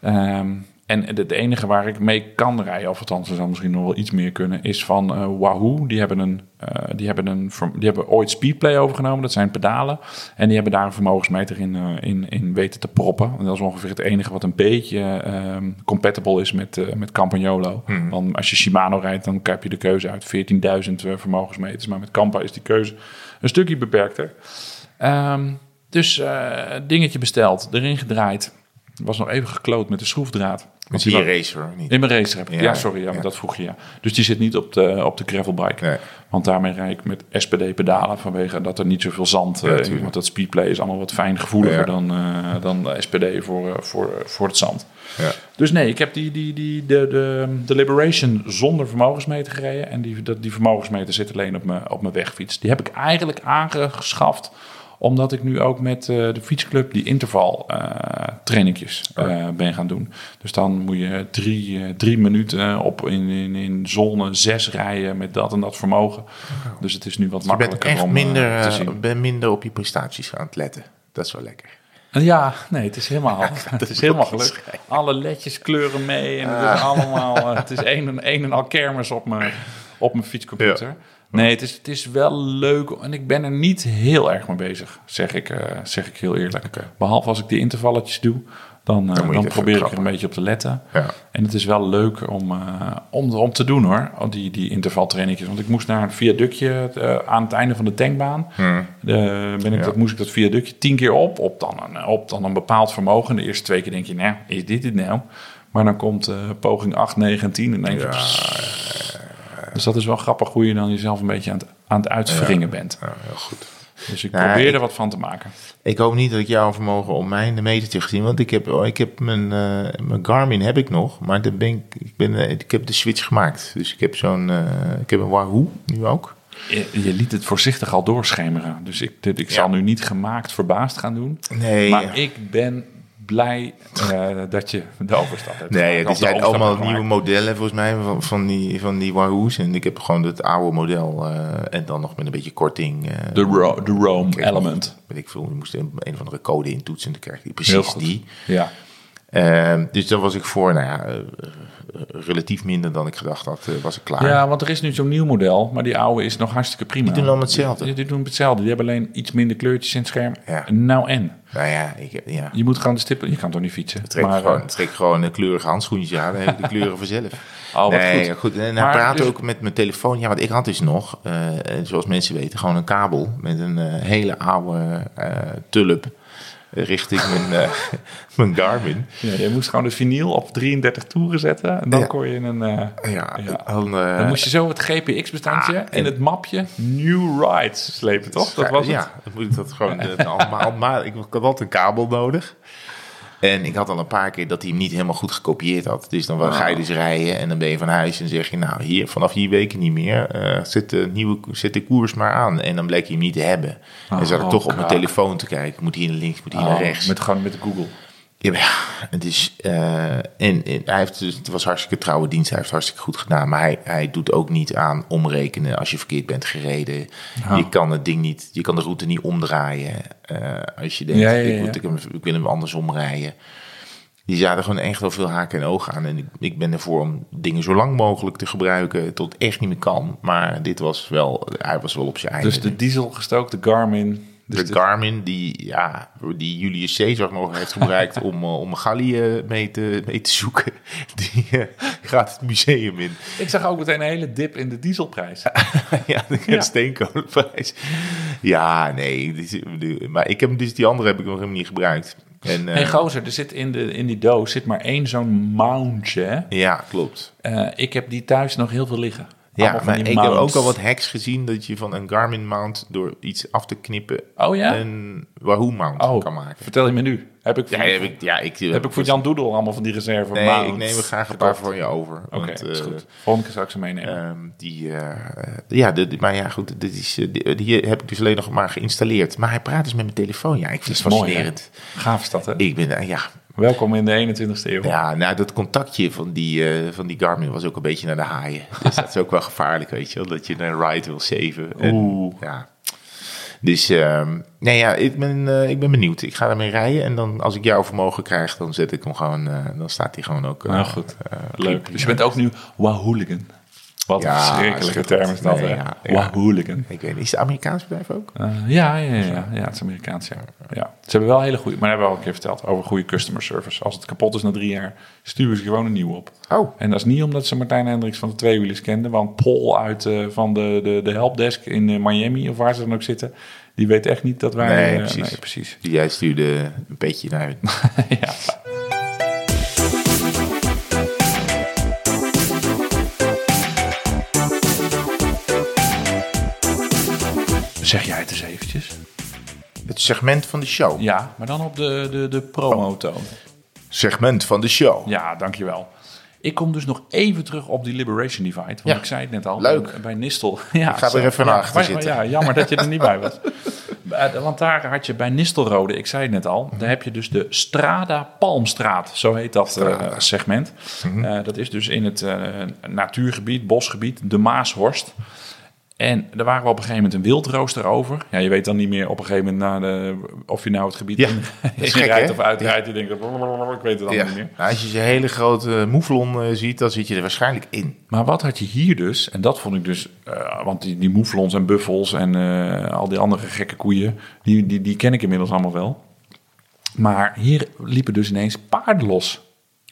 Ehm, en het enige waar ik mee kan rijden, of althans er zou misschien nog wel iets meer kunnen, is van eh, Wahoo. Die hebben, een, eh, die, hebben een, die hebben ooit Speedplay overgenomen, dat zijn pedalen. En die hebben daar een vermogensmeter in, eh, in, in weten te proppen. En dat is ongeveer het enige wat een beetje ehm, compatible is met, met Campagnolo. Want als je Shimano rijdt, dan heb je de keuze uit 14.000 eh, vermogensmeters. Maar met Campa is die keuze een stukje beperkter. Ehm, dus dingetje besteld, erin gedraaid. Was nog even gekloot met de schroefdraad. Met die racer, niet? in mijn racer heb ik. Ja, Ja, sorry, ja, maar ja. dat vroeg je. Ja. Dus die zit niet op de, op de gravelbike. Nee. Want daarmee rijd ik met SPD-pedalen vanwege dat er niet zoveel zand Ja, eh, in. Want dat speedplay is allemaal wat fijn gevoeliger dan, eh, dan de SPD voor, eh, voor, voor het zand. Ja. Dus nee, ik heb die, die, die, de, de, de Liberation zonder vermogensmeter gereden. En die, dat, die vermogensmeter zit alleen op mijn, op mijn wegfiets. Die heb ik eigenlijk aangeschaft omdat ik nu ook met eh, de fietsclub die interval trainingjes eh, ben gaan doen. Dus dan moet je drie, drie minuten op in, in, in zone 6 rijden met dat en dat vermogen. Dus het is nu wat bent makkelijker echt om minder, te zien. ben minder op je prestaties aan het letten. Dat is wel lekker. Ja, nee, het is helemaal, het is helemaal gelukt. Alle ledjes kleuren mee en het is allemaal, eh, het is een en, een en al kermis op mijn, op mijn fietscomputer. Nee, het is, het is wel leuk en ik ben er niet heel erg mee bezig, zeg ik, eh, zeg ik heel eerlijk. Behalve als ik die intervalletjes doe, Dan Dan, eh, dan probeer ik er een beetje op te letten. Ja. En het is wel leuk om, eh, om, om te doen hoor, die, die intervaltrainingjes. Want ik moest naar een viaductje aan het einde van de tankbaan. Hmm. Ben ik, Ja. dat, moest ik dat viaductje tien keer op, op dan, een, op dan een bepaald vermogen. De eerste twee keer denk je, nou, is dit het nou? Maar dan komt poging 8, 9 en 10 en dan denk je... pssst. Dus dat is wel grappig hoe je dan jezelf een beetje aan het, aan het uitwringen bent. Ja, heel goed. Dus ik Nou, probeer ik- er wat van te maken. Ik hoop niet dat ik jou vermogen om mij in de metertje gezien. Want ik heb, oh, ik heb mijn, eh, mijn Garmin heb ik nog. Maar dan ben ik, ik, ben, eh, ik heb de switch gemaakt. Dus ik heb zo'n, eh, ik heb een Wahoo nu ook. Je, je liet het voorzichtig al doorschemeren. Dus ik, dit- ik Ja. zal nu niet gemaakt verbaasd gaan doen. Nee, Maar ik ben blij eh, dat je de overstap hebt nee de zijn allemaal nieuwe modellen volgens mij van, van, die, van die Wahoo's. En ik heb gewoon het oude model. eh, en dan nog met een beetje korting. eh, De, Ro- de Rome Element. Weet ik veel, je moest een, een of andere code intoetsen. En dan krijg je precies die. Ja. Ehm, dus daar was ik voor, nou ja, eh, eh, relatief minder dan ik gedacht had, eh, was ik klaar. ja, want er is nu zo'n nieuw model, maar die oude is nog hartstikke prima. Die doen allemaal hetzelfde. Die, die doen hetzelfde. Die hebben alleen iets minder kleurtjes in het scherm. Ja. Nou en? Nou ja, ik, ja. Je moet gewoon de stippen... Je kan toch niet fietsen? Trek, maar, gewoon, trek gewoon een kleurige handschoentjes aan, dan heb ik de kleuren vanzelf. Oh, wat nee, goed. goed. En hij praat dus- ook met mijn telefoon. Ja, want ik had dus nog, zoals mensen weten, gewoon een kabel met een hele oude tulp richting mijn, eh, mijn Garmin. ja, je moest gewoon de vinyl op 33 toeren zetten. En dan Ja. kon je een... eh, Ja. Dan, eh, dan moest je zo het GPX-bestandje ah, in en- het mapje New Rides slepen, toch? Dat was het? Ja, dan moet ik dat gewoon allemaal. Maar ik had altijd een kabel nodig. En ik had al een paar keer dat hij hem niet helemaal goed gekopieerd had. Dus dan ga je dus rijden en dan ben je van huis en zeg je... nou, hier, vanaf hier weken niet meer. eh, zet, de nieuwe, zet de koers maar aan. En dan bleek hij hem niet te hebben. en zat ik Oh, toch op mijn telefoon te kijken. Moet hier naar links, moet hier Oh, naar rechts. Met, gewoon met Google. Ja, het is, eh, en, en hij heeft, dus, het was hartstikke trouwe dienst. Hij heeft hartstikke goed gedaan. Maar hij, hij doet ook niet aan omrekenen als je verkeerd bent gereden. Ja. Je kan het ding niet, je kan de route niet omdraaien. eh, als je denkt, Ja, Ik, moet, ik, hem- ik wil hem andersom rijden. Die zaten gewoon echt wel veel haken en ogen aan. En ik, ik ben ervoor om dingen zo lang mogelijk te gebruiken tot echt niet meer kan. Maar dit was wel, hij was wel op zijn einde. Dus de dieselgestookte Garmin. Dus de Garmin die, ja, die Julius Caesar nog heeft gebruikt om, eh, om Gallië mee te, mee te zoeken, die eh, gaat het museum in. Ik zag ook meteen een hele dip in de dieselprijs. ja, de Ja. steenkolenprijs. Ja, nee, maar ik heb dus die andere heb ik nog helemaal niet gebruikt. En, eh, hey, gozer, er zit in, de, in die doos zit maar één zo'n mountje. hè? ja, klopt. Eh, ik heb die thuis nog heel veel liggen. Ja, maar ik heb ook al wat hacks gezien dat je van een Garmin mount door iets af te knippen Oh ja? een Wahoo mount Oh, kan maken. vertel je me nu. Heb ik voor, Ja, heb ik, ja, ik, heb ik voor Jan Doedel allemaal van die reserve Nee, ik neem er graag een paar voor je over. Oké, dat is eh, goed. Volgende keer zal ik ze meenemen. Ehm, die, eh, ja, maar ja, goed, dit is, eh, die, die heb ik dus alleen nog maar geïnstalleerd. Maar hij praat dus met mijn telefoon. Ja, ik vind het mooi, fascinerend. Gaaf is dat, hè? ik ben, eh, ja, Welkom in de 21ste eeuw. ja, nou, dat contactje van die, eh, van die Garmin was ook een beetje naar de haaien. Dus dat is ook wel gevaarlijk, weet je wel, dat je een ride wil saven. En, Oeh. Ja. Dus, ehm, nee, ja, ik ben, eh, ik ben benieuwd. Ik ga ermee rijden en dan, als ik jouw vermogen krijg, dan zet ik hem gewoon, eh, dan staat hij gewoon ook. Nou goed, leuk. Dus je bent ook nu Wahooligan. Wat een Ja, verschrikkelijke schitterend. term is dat, Nee, hè? ja, ja. Wahooligan. Ik weet niet, is het Amerikaans bedrijf ook? Eh, ja, ja, ja, ja, ja, het is Amerikaans, ja. ja. Ze hebben wel hele goede, maar dat hebben we al een keer verteld, over goede customer service. Als het kapot is na drie jaar, sturen ze gewoon een nieuw op. Oh, En dat is niet omdat ze Martijn Hendricks van de tweewielers kenden, want Paul uit eh, van de, de, de helpdesk in eh, Miami, of waar ze dan ook zitten, die weet echt niet dat wij... Nee, precies. nee, precies. Jij stuurde een beetje naar. ja. Zeg jij het eens eventjes? Het segment van de show. Ja, maar dan op de, de, de promo-toon. Segment van de show. Ja, dankjewel. Ik kom dus nog even terug op die Liberation Divide. Want Ja. ik zei het net al. Leuk. Bij, Nistel. Ja, Ik ga er even naar achter maar- zitten. Ja, jammer dat je er niet bij was. Eh, Want daar had je bij Nistelrode, ik zei het net al, daar heb je dus de Strada Palmstraat, zo heet dat eh, segment. Mhm. Eh, dat is dus in het eh, natuurgebied, bosgebied, de Maashorst. En er waren we op een gegeven moment een wildrooster over. Ja, je weet dan niet meer op een gegeven moment de, of je nou het gebied Ja, in, gek, rijdt of uitrijdt. Je denkt, ik weet het allemaal Ja. niet meer. Nou, als je zo'n hele grote moeflon eh, ziet, dan zit je er waarschijnlijk in. Maar wat had je hier dus, en dat vond ik dus, eh, want die, die moeflons en buffels en eh, al die andere gekke koeien, die, die, die ken ik inmiddels allemaal wel. Maar hier liepen dus ineens paarden los.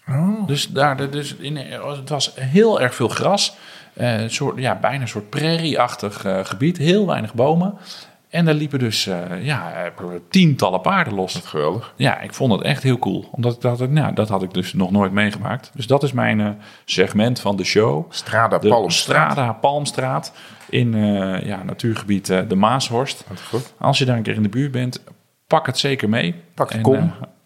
Oh. Dus, daar, dus in, het was heel erg veel gras. Eh, een soort, ja, bijna een soort prairie-achtig eh, gebied. Heel weinig bomen. En daar liepen dus eh, ja, eh, tientallen paarden los. Geweldig. Ja, ik vond het echt heel cool. Omdat ik dat, nou, dat had ik dus nog nooit meegemaakt. Dus dat is mijn eh, segment van de show. Strada De Palmstraat. Strada Palmstraat in eh, ja, natuurgebied eh, de Maashorst. Goed. Als je daar een keer in de buurt bent, pak het zeker mee. Pak het, En, kom.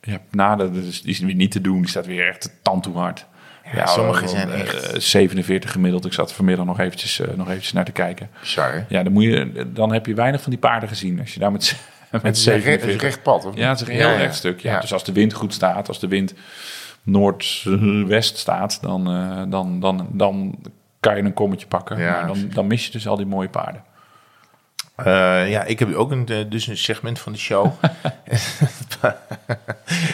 eh, ja, nou, dat is, die is weer niet te doen. Die staat weer echt tand toe hard. Ja, sommige zijn eh, echt- 47 gemiddeld. Ik zat er vanmiddag nog eventjes, eh, nog eventjes naar te kijken. Bizar, hè? Ja, dan, moet je, dan heb je weinig van die paarden gezien. Als je daar met, met Het is een re- het is 47... een recht pad, of niet? Ja, het is een heel recht stuk. Ja. Dus als de wind goed staat, als de wind noordwest staat, dan, eh, dan, dan, dan kan je een kommetje pakken. Ja. Maar dan, dan mis je dus al die mooie paarden. Eh, ja, ik heb ook een, eh, dus een segment van de show.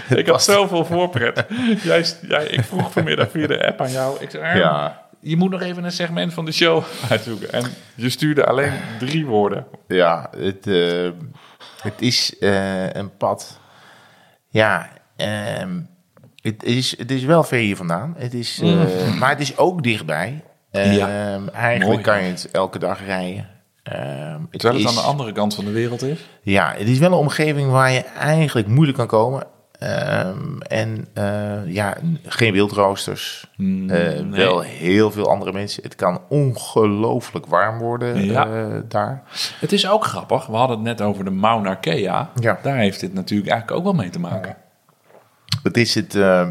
Ik had zoveel voorpret. jij, jij, ik vroeg vanmiddag via de app aan jou. Ik zei, Ja. je moet nog even een segment van de show uitzoeken. En je stuurde alleen drie woorden. Ja, het, eh, het is een pad. Ja, ehm, het, is, het is wel ver hier vandaan. Het is, eh, Maar het is ook dichtbij. Ehm, Ja. Eigenlijk Mooi. kan je het elke dag rijden. Ehm, het Terwijl het is, aan de andere kant van de wereld is. Ja, het is wel een omgeving waar je eigenlijk moeilijk kan komen. Ehm, en eh, ja, geen wildroosters. Eh, nee. Wel heel veel andere mensen. Het kan ongelooflijk warm worden Ja. eh, daar. Het is ook grappig. We hadden het net over de Mauna Kea. Ja. Daar heeft dit natuurlijk eigenlijk ook wel mee te maken. Het is het, eh,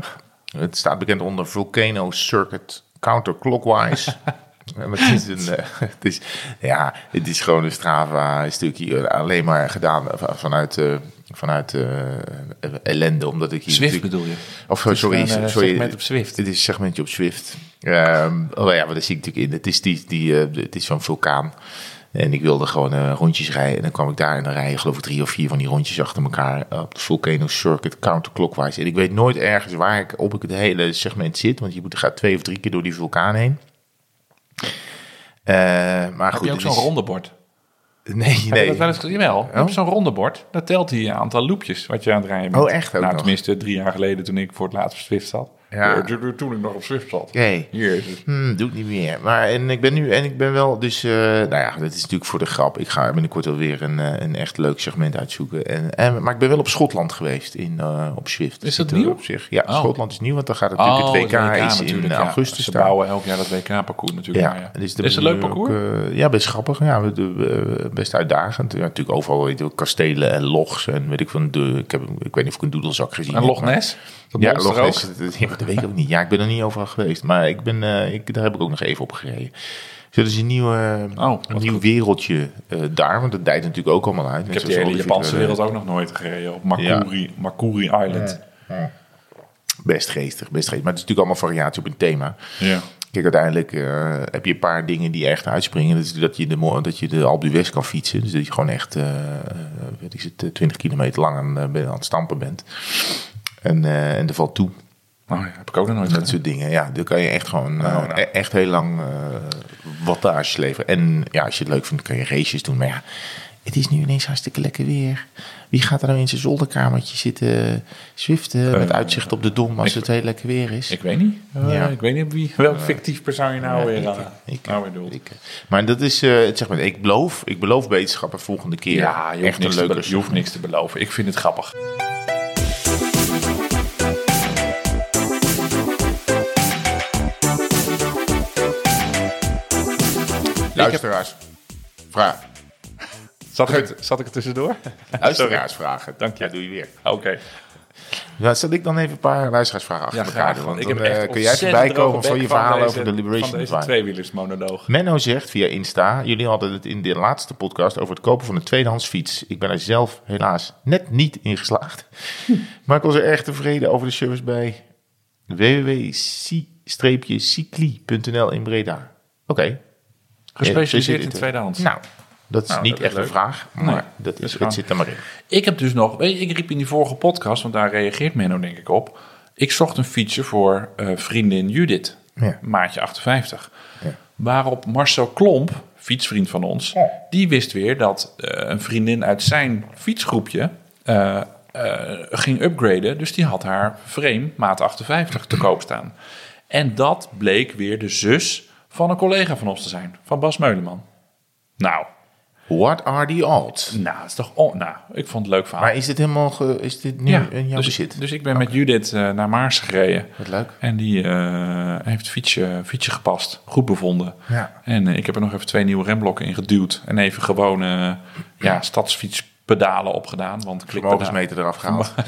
het staat bekend onder Volcano Circuit Counterclockwise. Ja, maar het is een, eh, het is, ja, het is gewoon een Strava stukje eh, alleen maar gedaan vanuit, eh, vanuit eh, ellende, omdat ik hier Swift bedoel je? Of eh, sorry, een sorry, segment op Zwift. Het is een segmentje op Swift. Oh ja, maar daar zie ik natuurlijk in. Het is, die, die, het is zo'n vulkaan. En ik wilde gewoon rondjes rijden. En dan kwam ik daar en dan rij je geloof ik drie of vier van die rondjes achter elkaar op de Volcano Circuit counterclockwise. En ik weet nooit ergens waar ik op ik het hele segment zit. Want je moet, gaat twee of drie keer door die vulkaan heen. Eh, maar Heb goed, je ook zo'n is- rondebord? Nee, Heb je nee. dat wel eens gezien? Jawel. Je hebt zo'n rondebord. Dat telt hij je aantal loopjes wat je aan het rijden bent. Oh, echt ook Nou, nog? tenminste drie jaar geleden toen ik voor het laatst op Swift zat. Ja. Eh, toen- ik nog op Swift zat. Oké. Hier is het. Hmm, doe ik niet meer. Maar en ik ben nu en ik ben wel dus, eh, nou ja, dat is natuurlijk voor de grap. Ik ga binnenkort wel weer een, eh, een echt leuk segment uitzoeken. En, en, maar ik ben wel op Schotland geweest in, eh, op Swift. Is dat Zit er nieuw? Op zich. Ja, Oh. Schotland is nieuw, want dan gaat natuurlijk het WK, is in ja. augustus. Ze bouwen elk jaar dat WK-parcours natuurlijk. Ja, maar ja. dus is dat het een leuk parcours? ook, ja, best grappig. Ja, we- de- best uitdagend. Ja, natuurlijk overal weet je, kastelen en logs en weet ik van de. Ik, heb, ik weet niet of ik een doedelzak gezien en heb, Loch maar- Ness? Dat Ja, monster Loch Ness, ook? dat, ja, dat weet ik ook niet. Ja, ik ben er niet overal geweest, maar ik ben, eh, ik, daar heb ik ook nog even op gereden. Dus dat is een nieuw, eh, Oh, een nieuw goed. wereldje eh, daar, want dat dijt natuurlijk ook allemaal uit. Ik heb die hele Japanse wereld ook nog nooit gereden. Op Makuri, Makuri Island. Best geestig, best geestig. Maar het is natuurlijk allemaal variatie op een thema. Ja. Kijk, uiteindelijk eh, heb je een paar dingen die echt uitspringen. Dat is dat je de, dat je de Alpe d'Huez kan fietsen. Dus dat je gewoon echt, eh, eh, weet ik het, 20 kilometer lang eh, aan het stampen bent. En, eh, en er valt toe. Oh ja, heb ik ook nog nooit Dat gedaan. soort dingen. Ja, dan kan je echt gewoon eh, nou. e- echt heel lang eh wattage leveren. En ja, als je het leuk vindt, kan je races doen. Maar ja, het is nu ineens hartstikke lekker weer. Wie gaat er nou in zijn zolderkamertje zitten zwiften met uitzicht op de dom als ik- het heel lekker weer is? Ik weet niet. Ja. Ik weet niet wie, welk fictief persoon je nou weer, ik- ik- nou weer doet. Ik, eh, maar dat is het zeg maar, ik beloof, ik beloof wetenschappen volgende keer. ja, je hoeft, echt niks leuke je hoeft niks te beloven. Ik vind het grappig. Luisteraars, vraag. Zat ik, het, zat ik er tussendoor? Luisteraarsvragen. Dank je. Ja, doe je weer. Oké. Ja, zal ik dan even een paar luisteraarsvragen achter Ja, elkaar doen? Want ik dan heb eh, kun jij voorbij komen van je verhalen deze- over de Liberation Van deze Divine. tweewielersmonoloog. Menno zegt via Insta, jullie hadden het in de laatste podcast over het kopen van een tweedehands fiets. Ik ben er zelf helaas net niet in geslaagd. Maar ik was er erg tevreden over de service bij www.c-cycli.nl in Breda. Oké. Gespecialiseerd Ja, in tweedehands. Nou, dat is Nou, niet dat is echt een vraag, maar Nee, dat, is, het zit er maar in. Ik heb dus nog, weet je, ik riep in die vorige podcast, want daar reageert Menno denk ik op. Ik zocht een fietsje voor eh, vriendin Judith, Ja. maatje 58. Ja. Waarop Marcel Klomp, fietsvriend van ons, die wist weer dat eh, een vriendin uit zijn fietsgroepje eh, eh, ging upgraden. Dus die had haar frame maat 58 te koop staan. En dat bleek weer de zus van een collega van ons te zijn. Van Bas Meuleman. Nou, What are the odds? nou, dat is toch... on- nou, ik vond het leuk verhaal. Maar is dit helemaal, ge- is dit nu in jouw dus, bezit? dus ik ben met Judith eh, naar Maars gereden. Wat leuk. En die eh, heeft het fietsje, fietsje gepast. Goed bevonden. Ja. En eh, ik heb er nog even twee nieuwe remblokken in geduwd. En even gewoon eh ja, stadsfietspedalen opgedaan. Want klikpedalen... Vermogensmeter eraf gehaald.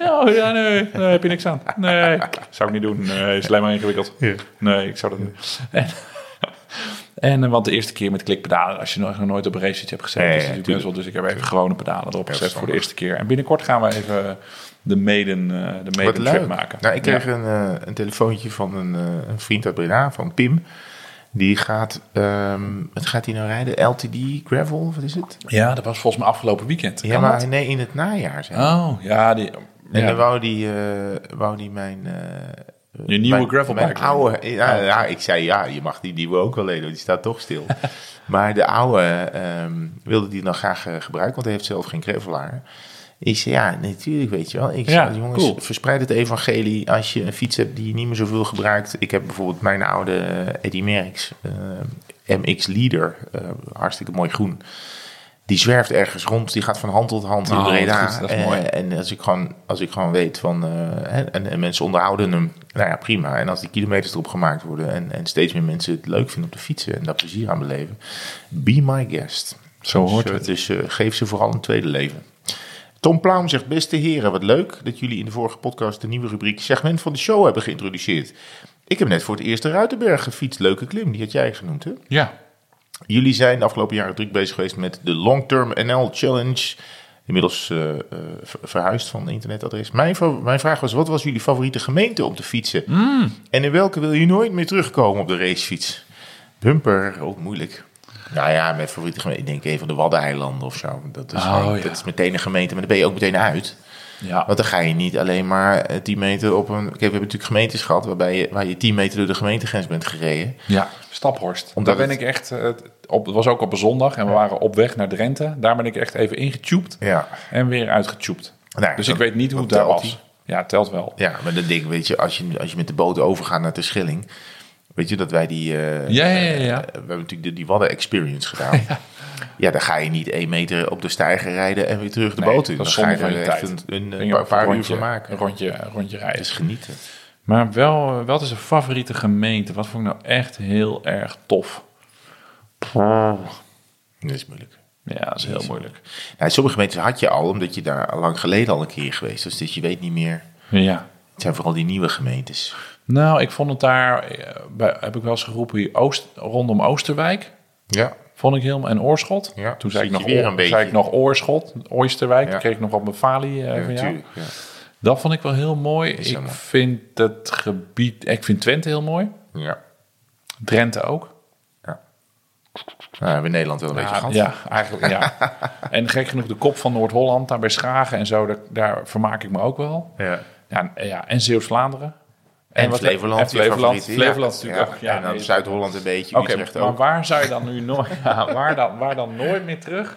Oh, ja, nee, daar heb je niks aan. Nee, zou ik niet doen. Nee, is alleen maar ingewikkeld. Nee, ik zou dat niet. En, en want de eerste keer met klikpedalen, als je nog nooit op een racefiets hebt gezeten, Nee, is het natuurlijk best wel. Dus ik heb even gewone pedalen erop gezet voor de eerste keer. En binnenkort gaan we even de maiden, eh, de maiden leuk. trip maken. Nou, ik kreeg Ja. een, eh, een telefoontje van een, eh, een vriend uit Breda, van Pim. Die gaat, ehm, wat gaat hij nou rijden? LTD Gravel, wat is het? Ja, dat was volgens mij afgelopen weekend. Ja, maar dat? nee, in het najaar zijn. Oh, ja, die, En ja. dan wou die, eh, wou die mijn... eh, Je nieuwe mijn- gravelbike Mijn oude, ja, Oh. ja, ik zei ja, je mag die nieuwe ook wel lenen, die staat toch stil. maar de oude ehm, wilde die dan graag eh, gebruiken, want hij heeft zelf geen gravelaar. Ik zei ja, natuurlijk weet je wel. Ik Ja, zei, jongens, cool. verspreid het evangelie als je een fiets hebt die je niet meer zoveel gebruikt. Ik heb bijvoorbeeld mijn oude eh, Eddy Merckx eh, MX Leader, eh, hartstikke mooi groen. Die zwerft ergens rond, die gaat van hand tot hand in Oh, Breda. goed, dat is mooi. en als ik gewoon, als ik gewoon weet van, en, en mensen onderhouden hem, nou ja, prima. En als die kilometers erop gemaakt worden en, en steeds meer mensen het leuk vinden om te fietsen en daar plezier aan beleven, be my guest. Zo hoort Dus, het. Dus geef ze vooral een tweede leven. Tom Plaum zegt, beste heren, wat leuk dat jullie in de vorige podcast de nieuwe rubriek segment van de show hebben geïntroduceerd. Ik heb net voor het eerst de Ruitenberg gefietst. Leuke klim, die had jij genoemd, hè? Ja, Jullie zijn de afgelopen jaren druk bezig geweest met de Long Term NL Challenge. Inmiddels eh, eh, ver- verhuisd van internetadres. Mijn, mijn vraag was, wat was jullie favoriete gemeente om te fietsen? En in welke wil je nooit meer terugkomen op de racefiets? Bumper, ook moeilijk. Nou ja, mijn favoriete gemeente, ik denk een van de Waddeneilanden of zo. Dat is, Oh, gewoon- ja. dat is meteen een gemeente, maar dan ben je ook meteen uit. ja. Want dan ga je niet alleen maar eh, 10 meter op een... Kijk, we hebben natuurlijk gemeentes gehad waarbij je, waar je 10 meter door de gemeentegrens bent gereden. Ja, Staphorst. Omdat Daar ben het- ik echt, eh, op, het was ook op een zondag en we waren op weg naar Drenthe. Daar ben ik echt even ingetubed Ja, en weer uitgetubed. Nou dus dat- ik weet niet hoe het daar was. die. Ja, telt wel. Ja, maar dat ding, weet je, als je, als je met de boot overgaat naar de Schilling, weet je dat wij die, eh, Ja, ja, ja, ja. eh, we hebben natuurlijk de, die Wadden Experience gedaan. ja. dan ga je niet één meter op de steiger rijden en weer terug de Nee, boot in. Dan ga je er echt een, een, een paar, een uur rondje, van maken. Een rondje, een rondje rijden. is genieten. Maar wel, wat is een favoriete gemeente? Wat vond ik nou echt heel erg tof? Dat is moeilijk. Ja, dat is heel moeilijk. Nou, sommige gemeentes had je al, omdat je daar lang geleden al een keer geweest was. Dus je weet niet meer. Ja. Het zijn vooral die nieuwe gemeentes. Nou, ik vond het daar, eh, bij, heb ik wel eens geroepen, hier Oost, rondom Oosterwijk. Ja, Vond ik helemaal, en Oorschot. Ja, Toen zei ik, nog, weer een beetje. zei ik nog Oorschot, Oosterwijk. Ja. Kreeg ik nog op mijn falie eh, ja van jou. Ja. Dat vond ik wel heel mooi. Is Ik vind het gebied, ik vind Twente heel mooi. Ja. Drenthe ook. ja. Nou, we Nederland wel een beetje Ja, gehad. ja, eigenlijk ja. en gek genoeg de kop van Noord-Holland, daar bij Schagen en zo, daar, daar vermaak ik me ook wel. Ja. Ja, ja en Zeeuws-Vlaanderen. En, wat- Flevoland. En Flevoland, natuurlijk Ja. ook. Ja, en Zuid-Holland een beetje, Oké, Utrecht maar ook. waar zou je dan nu nooit, ja, waar, dan, waar dan nooit meer terug?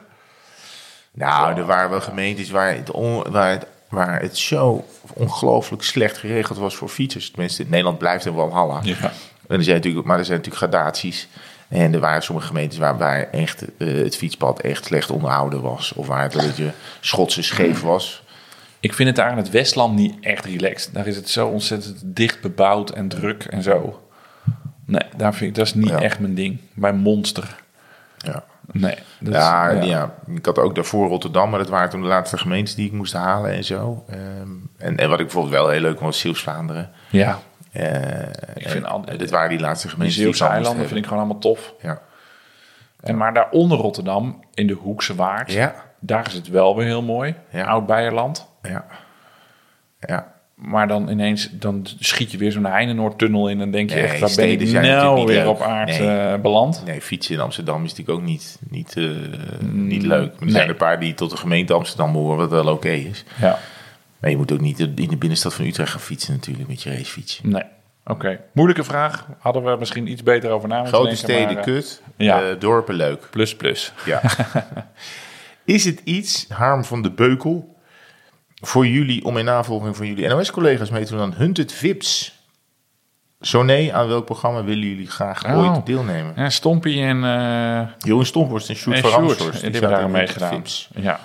Nou, er waren wel gemeentes waar het, on- waar het, waar het zo ongelooflijk slecht geregeld was voor fietsers. Tenminste, in Nederland blijft er wel halla. Ja. En er zijn natuurlijk, maar er zijn natuurlijk gradaties. En er waren sommige gemeentes waar, waar echt, eh, het fietspad echt slecht onderhouden was. Of waar het een beetje schotse scheef was. Ik vind het daar in het Westland niet echt relaxed. Daar is het zo ontzettend dicht bebouwd en druk en zo. Nee, daar vind ik, dat is niet Ja. echt mijn ding. Bij Monster. Ja. Nee. dat is- Ja, ja. ik had ook daarvoor Rotterdam, maar dat waren toen de laatste gemeentes die ik moest halen en zo. Ehm, en, en wat ik bijvoorbeeld wel heel leuk vond, was Zeeuws-Vlaanderen. Ja, Eh, Ik vind al- dit waren die laatste gemeentes die, Zeeuwse eilanden vind ik gewoon allemaal tof. Ja. En maar daaronder Rotterdam, in de Hoekse Waard, Ja. daar is het wel weer heel mooi. Ja. Oud-Beierland. Ja. Ja. Maar dan ineens, dan schiet je weer zo'n Heinenoordtunnel in en denk je Nee, echt, waar ben zijn nou weer leuk. op aard Nee. eh, beland? Nee, fietsen in Amsterdam is natuurlijk ook niet, niet, eh, niet leuk. Maar er nee. zijn een paar die tot de gemeente Amsterdam behoren, wat wel oké is. Ja, Maar je moet ook niet in de binnenstad van Utrecht gaan fietsen natuurlijk met je racefiets. nee. Oké, moeilijke vraag. Hadden we misschien iets beter over na Grote denken, steden, maar, eh, kut. ja. Dorpen, leuk. Plus, plus. Ja. is het iets, Harm van de Beukel, voor jullie, om in navolging van jullie NOS-collega's mee te doen aan Hunted Vips. Zo nee, aan welk programma willen jullie graag Oh. ooit deelnemen? Ja, Stompie en, eh Johan Stomphorst en Sjoerd van Ramshorst. die die hebben daar zaten mee in Hunted gedaan. Vips. Ja.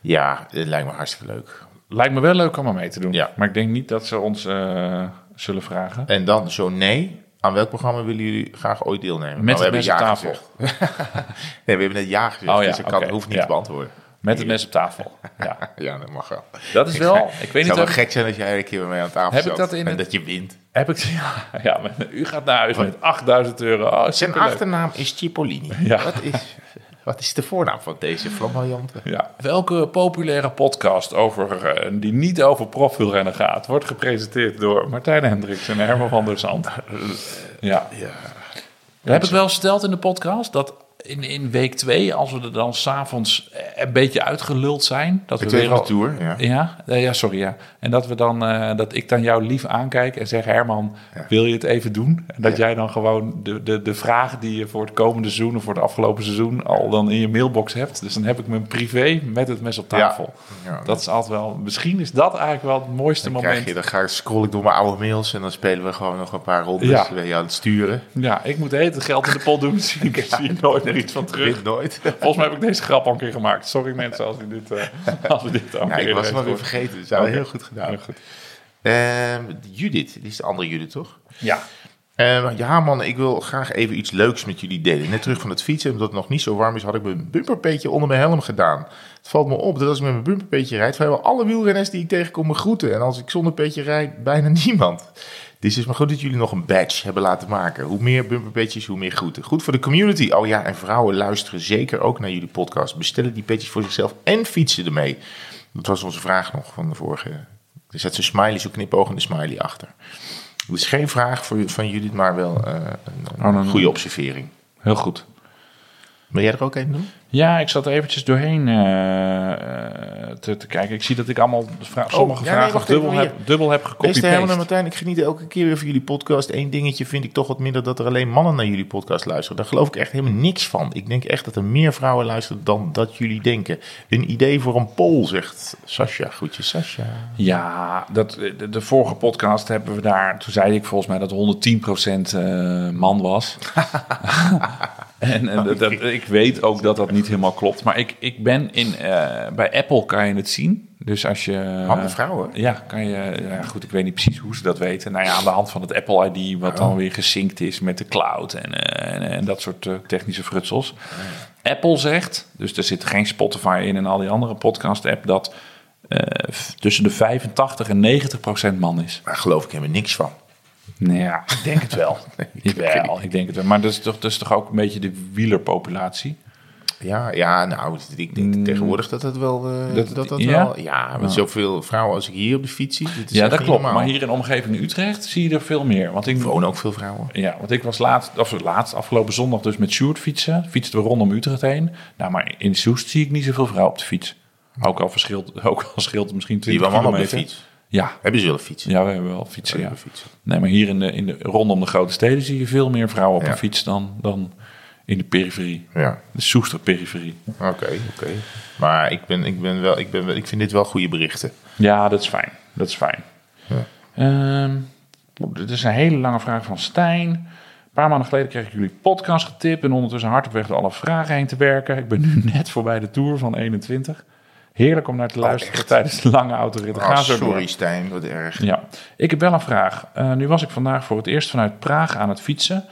Ja, het lijkt me hartstikke leuk. Lijkt me wel leuk om er mee te doen. Ja. Maar ik denk niet dat ze ons eh, zullen vragen. En dan zo nee, aan welk programma willen jullie graag ooit deelnemen? Met Nou, het mes op tafel. nee, we hebben net ja gezegd, Oh ja, dus ik kan, hoeft niet ja. te beantwoorden. Met het mes op tafel. Ja. Ja, dat mag wel. Dat is wel... Ik weet Het niet zou wel gek zijn als jij een keer bij mij aan tafel Heb ik dat in en het- dat je wint. Heb ik... Ja, ja maar u gaat naar huis met 8000 euro. Oh, Zijn achternaam is Cipollini. Ja. Wat, is, wat is de voornaam van deze flamboyante? Ja. Welke populaire podcast over, eh, die niet over profielrennen gaat, wordt gepresenteerd door Martijn Hendricks en Herman van der Zand? Ja. Heb ik wel verteld in de podcast dat in, in week 2, als we er dan s'avonds een beetje uitgeluld zijn, dat we weer al- de Tour, ja. Ja, ja, sorry, ja. En dat we dan, eh, dat ik dan jou lief aankijk en zeg: Herman, wil je het even doen? En dat Ja. jij dan gewoon de, de, de vragen die je voor het komende seizoen of voor het afgelopen seizoen al dan in je mailbox hebt. Dus dan heb ik mijn privé met het mes op tafel. Ja. Dat is altijd wel, misschien is dat eigenlijk wel het mooiste Dan, moment. krijg je, dan ga, scroll ik door mijn oude mails en dan spelen we gewoon nog een paar rondes. Ja. Ben je aan het sturen. Ja, ik moet het geld in de pot doen. Zie ik zie nooit meer iets van terug. Nooit. Volgens mij heb ik deze grap al een keer gemaakt. Sorry mensen als ik dit, eh als ik dit al een Ja, ik was nog weer vergeten. Dus dat Oké. heel goed gedaan. Heel goed. Ehm, Judith, die is de andere Judith, toch? Ja, Ehm, ja, man, ik wil graag even iets leuks met jullie delen. Net terug van het fietsen, omdat het nog niet zo warm is, had ik mijn bumperpeetje onder mijn helm gedaan. Het valt me op dat als ik met mijn bumperpeetje rijd, vrijwel alle wielrenners die ik tegenkom me groeten. En als ik zonder petje rijd, bijna niemand. Dus het is maar goed dat jullie nog een badge hebben laten maken. Hoe meer bumperpetjes, hoe meer groeten. Goed voor de community. Oh ja, en vrouwen luisteren zeker ook naar jullie podcast. Bestellen die petjes voor zichzelf en fietsen ermee. Dat was onze vraag nog van de vorige. Er zet zo'n smiley, zo'n knipoogende smiley achter. Het is geen vraag voor, van jullie, maar wel eh, een, dan- goede observering. heel goed. Wil jij er ook een doen? Ja, ik zat er eventjes doorheen eh, eh, te, te kijken. Ik zie dat ik allemaal vra- sommige Oh, ja, nee, vragen dubbel, heb, dubbel heb Beste Herman en gecopy-paste. Martijn, ik geniet elke keer weer van jullie podcast. Eén dingetje vind ik toch wat minder dat er alleen mannen naar jullie podcast luisteren. Daar geloof ik echt helemaal niks van. Ik denk echt dat er meer vrouwen luisteren dan dat jullie denken. Een idee voor een poll, zegt Sascha. Groetjes, Sascha. Ja, dat, de, de vorige podcast hebben we daar... Toen zei ik volgens mij dat 110% eh, man was. en en dat, dat- ik weet ook dat dat niet helemaal klopt. Maar ik, ik ben in... eh, bij Apple kan je het zien. Dus als je... Mannen, vrouwen? Ja, kan je... Ja, goed, ik weet niet precies hoe ze dat weten. Nou ja, aan de hand van het Apple ID... wat dan weer gesynct is met de cloud... en, eh, en, en dat soort eh, technische frutsels. Apple zegt... dus er zit geen Spotify in en al die andere podcast-app... dat eh, tussen de 85 en 90 procent man is. Daar geloof ik helemaal niks van. Nou ja, ik denk het wel. ik weet Jawel, ik denk het wel. Maar dat is toch, dat is toch ook een beetje de wielerpopulatie? Ja, ja nou, ik denk tegenwoordig dat het wel... eh. Dat- dat, dat, ja? wel ja, met zoveel vrouwen als ik hier op de fiets zie. Ja, dat klopt. Maar hier in de omgeving Utrecht zie je er veel meer. Want ik, wonen ook veel vrouwen. ja, want ik was laatst, of laatst, afgelopen zondag dus met Sjoerd fietsen. Fietsten we rondom Utrecht heen. Nou, maar in Soest zie ik niet zoveel vrouwen op de fiets. Ook al verschilt, ook al scheelt het misschien Die 20 wel mannen op de fiets. Ja, Hebben ze wel een fiets? ja, we hebben wel fietsen, ja. Hebben fietsen. Nee, maar hier in de, in de, rondom de grote steden zie je veel meer vrouwen op Ja. een fiets dan, dan in de periferie. Ja. De Soester periferie. Oké, oké. Maar ik, ben, ik, ben wel, ik, ben, wel- ik vind dit wel goede berichten. Ja, dat is fijn. Dat is fijn. Ja. Ehm, dit is een hele lange vraag van Stijn. Een paar maanden geleden kreeg ik jullie podcast getipt en ondertussen hard op weg door alle vragen heen te werken. Ik ben nu net voorbij de Tour van 21. Heerlijk om naar te luisteren echt? tijdens de lange autoritten. Ga Oh, zo door. sorry Stijn, wat erg. Ja, ik heb wel een vraag. Eh, nu was ik vandaag voor het eerst vanuit Praag aan het fietsen.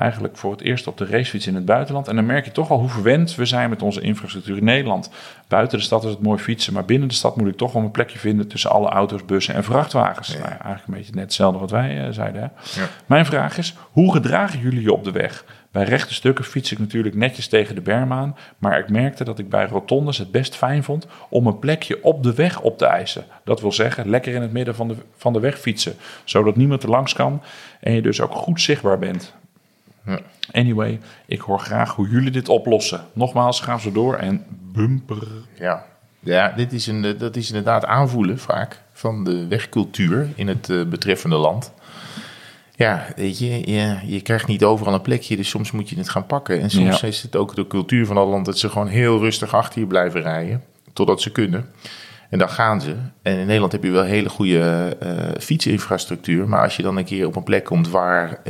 Eigenlijk voor het eerst op de racefiets in het buitenland. En dan merk je toch al hoe verwend we zijn met onze infrastructuur in Nederland. Buiten de stad is het mooi fietsen, maar binnen de stad moet ik toch wel een plekje vinden tussen alle auto's, bussen en vrachtwagens. Nou ja, eigenlijk een beetje net hetzelfde wat wij eh, zeiden. Hè? Ja. Mijn vraag is, hoe gedragen jullie je op de weg? Bij rechte stukken fiets ik natuurlijk netjes tegen de berm aan, maar ik merkte dat ik bij rotondes het best fijn vond om een plekje op de weg op te eisen. Dat wil zeggen, lekker in het midden van de, van de weg fietsen, zodat niemand er langs kan en je dus ook goed zichtbaar bent. Ja. Anyway, ik hoor graag hoe jullie dit oplossen. Nogmaals, ga zo door en bumper. Ja, ja dit is een, dat is inderdaad aanvoelen vaak van de wegcultuur in het eh, betreffende land. Ja, weet je, je, je krijgt niet overal een plekje, dus soms moet je het gaan pakken. En soms Ja. is het ook de cultuur van dat land dat ze gewoon heel rustig achter je blijven rijden, totdat ze kunnen. En dan gaan ze. En in Nederland heb je wel hele goede eh, fietsinfrastructuur. Maar als je dan een keer op een plek komt waar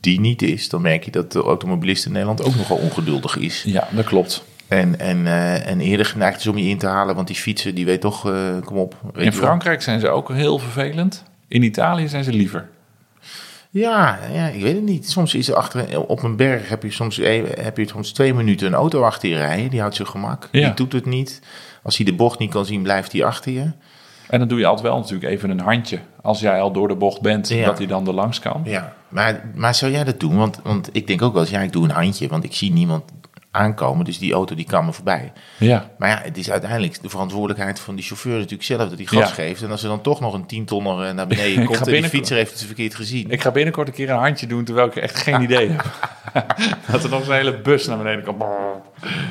die niet is, dan merk je dat de automobilist in Nederland ook nogal ongeduldig is. Ja, dat klopt. En, en, eh, en eerder geneigd is om je in te halen, want die fietsen, die weet toch, eh, kom op. In. Frankrijk zijn ze ook heel vervelend. In Italië zijn ze liever. Ja, ja, ik weet het niet. Soms is er achter, op een berg heb je soms, heb je soms twee minuten een auto achter je rijden. Die houdt zijn gemak. Ja. Die doet het niet. Als hij de bocht niet kan zien, blijft hij achter je. En dan doe je altijd wel natuurlijk even een handje. Als jij al door de bocht bent, Ja. dat hij dan er langs kan. Ja, maar, maar zou jij dat doen? Want, want ik denk ook wel eens, ja, ik doe een handje, want ik zie niemand aankomen. Dus die auto die kan me voorbij. Ja. Maar ja, het is uiteindelijk de verantwoordelijkheid van die chauffeur natuurlijk zelf dat hij gas Ja. geeft. En als er dan toch nog een tientonner eh, naar beneden komt en die fietser heeft het verkeerd gezien. Ik ga binnenkort een keer een handje doen, terwijl ik echt geen idee heb. dat er nog zo'n hele bus naar beneden komt.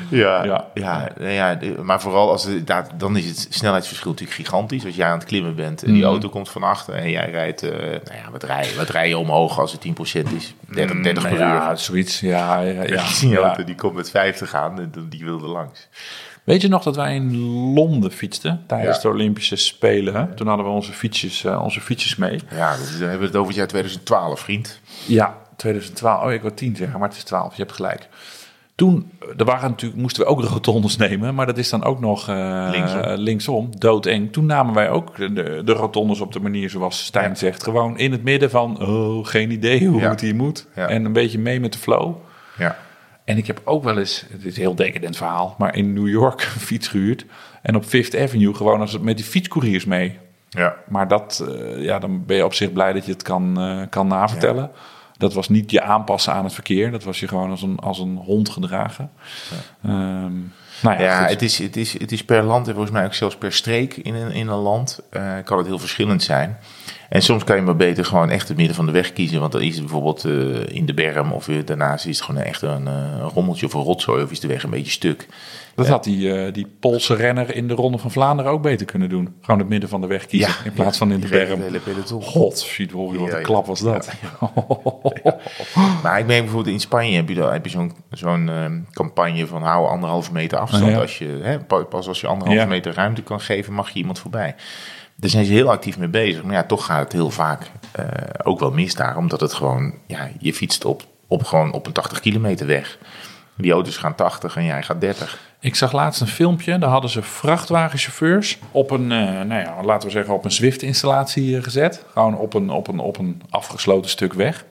Ja, Ja. ja. nou ja, maar vooral als het, daar- dan is het snelheidsverschil natuurlijk gigantisch. Als jij aan het klimmen bent en die Mhm. auto komt van achter en jij rijdt, eh, nou ja, wat rij, je- wat rij je omhoog als het 10% is? 30, 30 per uur. Mm, Ja, zoiets. Ja, ja, ja. Die Ja. die komt met 50 aan en die wilde langs. Weet je nog dat wij in Londen fietsten tijdens Ja. de Olympische Spelen? Toen hadden we onze fietsjes, eh, onze fietsjes mee. Ja, dus dan hebben we het over het jaar 2012, vriend. Ja, 2012. Oh, ik wou 10 zeggen, maar het is 12. Je hebt gelijk. Toen, er waren natuurlijk, moesten we ook rotondes nemen, maar dat is dan ook nog eh, Linksom. linksom, doodeng. Toen namen wij ook de, de rotondes op de manier zoals Stijn Ja. zegt. Gewoon in het midden van, oh, geen idee hoe Ja. het hier moet. Ja. En een beetje mee met de flow. Ja. En ik heb ook wel eens, het is een heel decadent verhaal, maar in New York een fiets gehuurd. En op Fifth Avenue gewoon als, met die fietscouriers mee. Ja. Maar dat, eh, ja, dan ben je op zich blij dat je het kan, eh, kan navertellen. Dat was niet je aanpassen aan het verkeer. Dat was je gewoon als een, als een hond gedragen. Ehm, nou ja, Ja, het is, het, is, het is per land en volgens mij ook zelfs per streek in een, in een land eh, kan het heel verschillend zijn. En soms kan je maar beter gewoon echt het midden van de weg kiezen. Want dan is het bijvoorbeeld eh, in de berm of weer daarnaast is het gewoon echt een, eh, een rommeltje of een rotzooi of is de weg een beetje stuk. dat had die, die Poolse renner in de Ronde van Vlaanderen ook beter kunnen doen. Gewoon het midden van de weg kiezen in plaats van in de berm. God, hoor wat een klap was dat. Maar ik merk bijvoorbeeld in Spanje heb je, dan, heb je zo'n zo'n ehm, campagne van hou anderhalve meter afstand. Als je, hè, pa- pas als je anderhalve meter ruimte kan geven, mag je iemand voorbij. Daar zijn ze heel actief mee bezig. Maar ja, toch gaat het heel vaak eh, ook wel mis daar. Omdat het gewoon, ja, je fietst op, op, gewoon op een 80 kilometer weg. Die auto's gaan 80 en jij gaat 30. Ik zag laatst een filmpje, daar hadden ze vrachtwagenchauffeurs op een, eh, nou ja, laten we zeggen, op een Zwift-installatie eh, gezet. Gewoon op een, op, een, op een afgesloten stuk weg.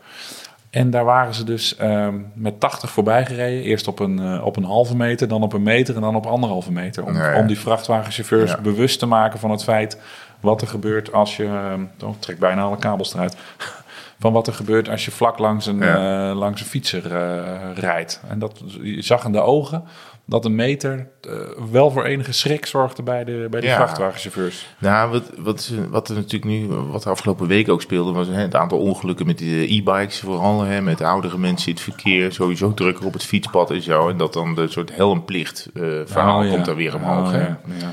En daar waren ze dus ehm, met 80 voorbij gereden. Eerst op een, op een halve meter, dan op een meter en dan op anderhalve meter. Om, om die vrachtwagenchauffeurs Ja. bewust te maken van het feit wat er gebeurt als je... ehm, Oh, trek bijna alle kabels eruit. Van wat er gebeurt als je vlak langs een, Ja. eh, langs een fietser eh, rijdt. En dat, je zag in de ogen dat een meter eh, wel voor enige schrik zorgde bij de, bij de Ja. vrachtwagenchauffeurs. Nou, wat, wat, wat er natuurlijk nu, wat de afgelopen week ook speelde, was hè, het aantal ongelukken met de e-bikes. Vooral hè, met oudere mensen in het verkeer, sowieso drukker op het fietspad en zo. En dat dan de soort helmplicht eh, verhaal Oh, ja. komt er weer omhoog. Oh, hè. ja, ja.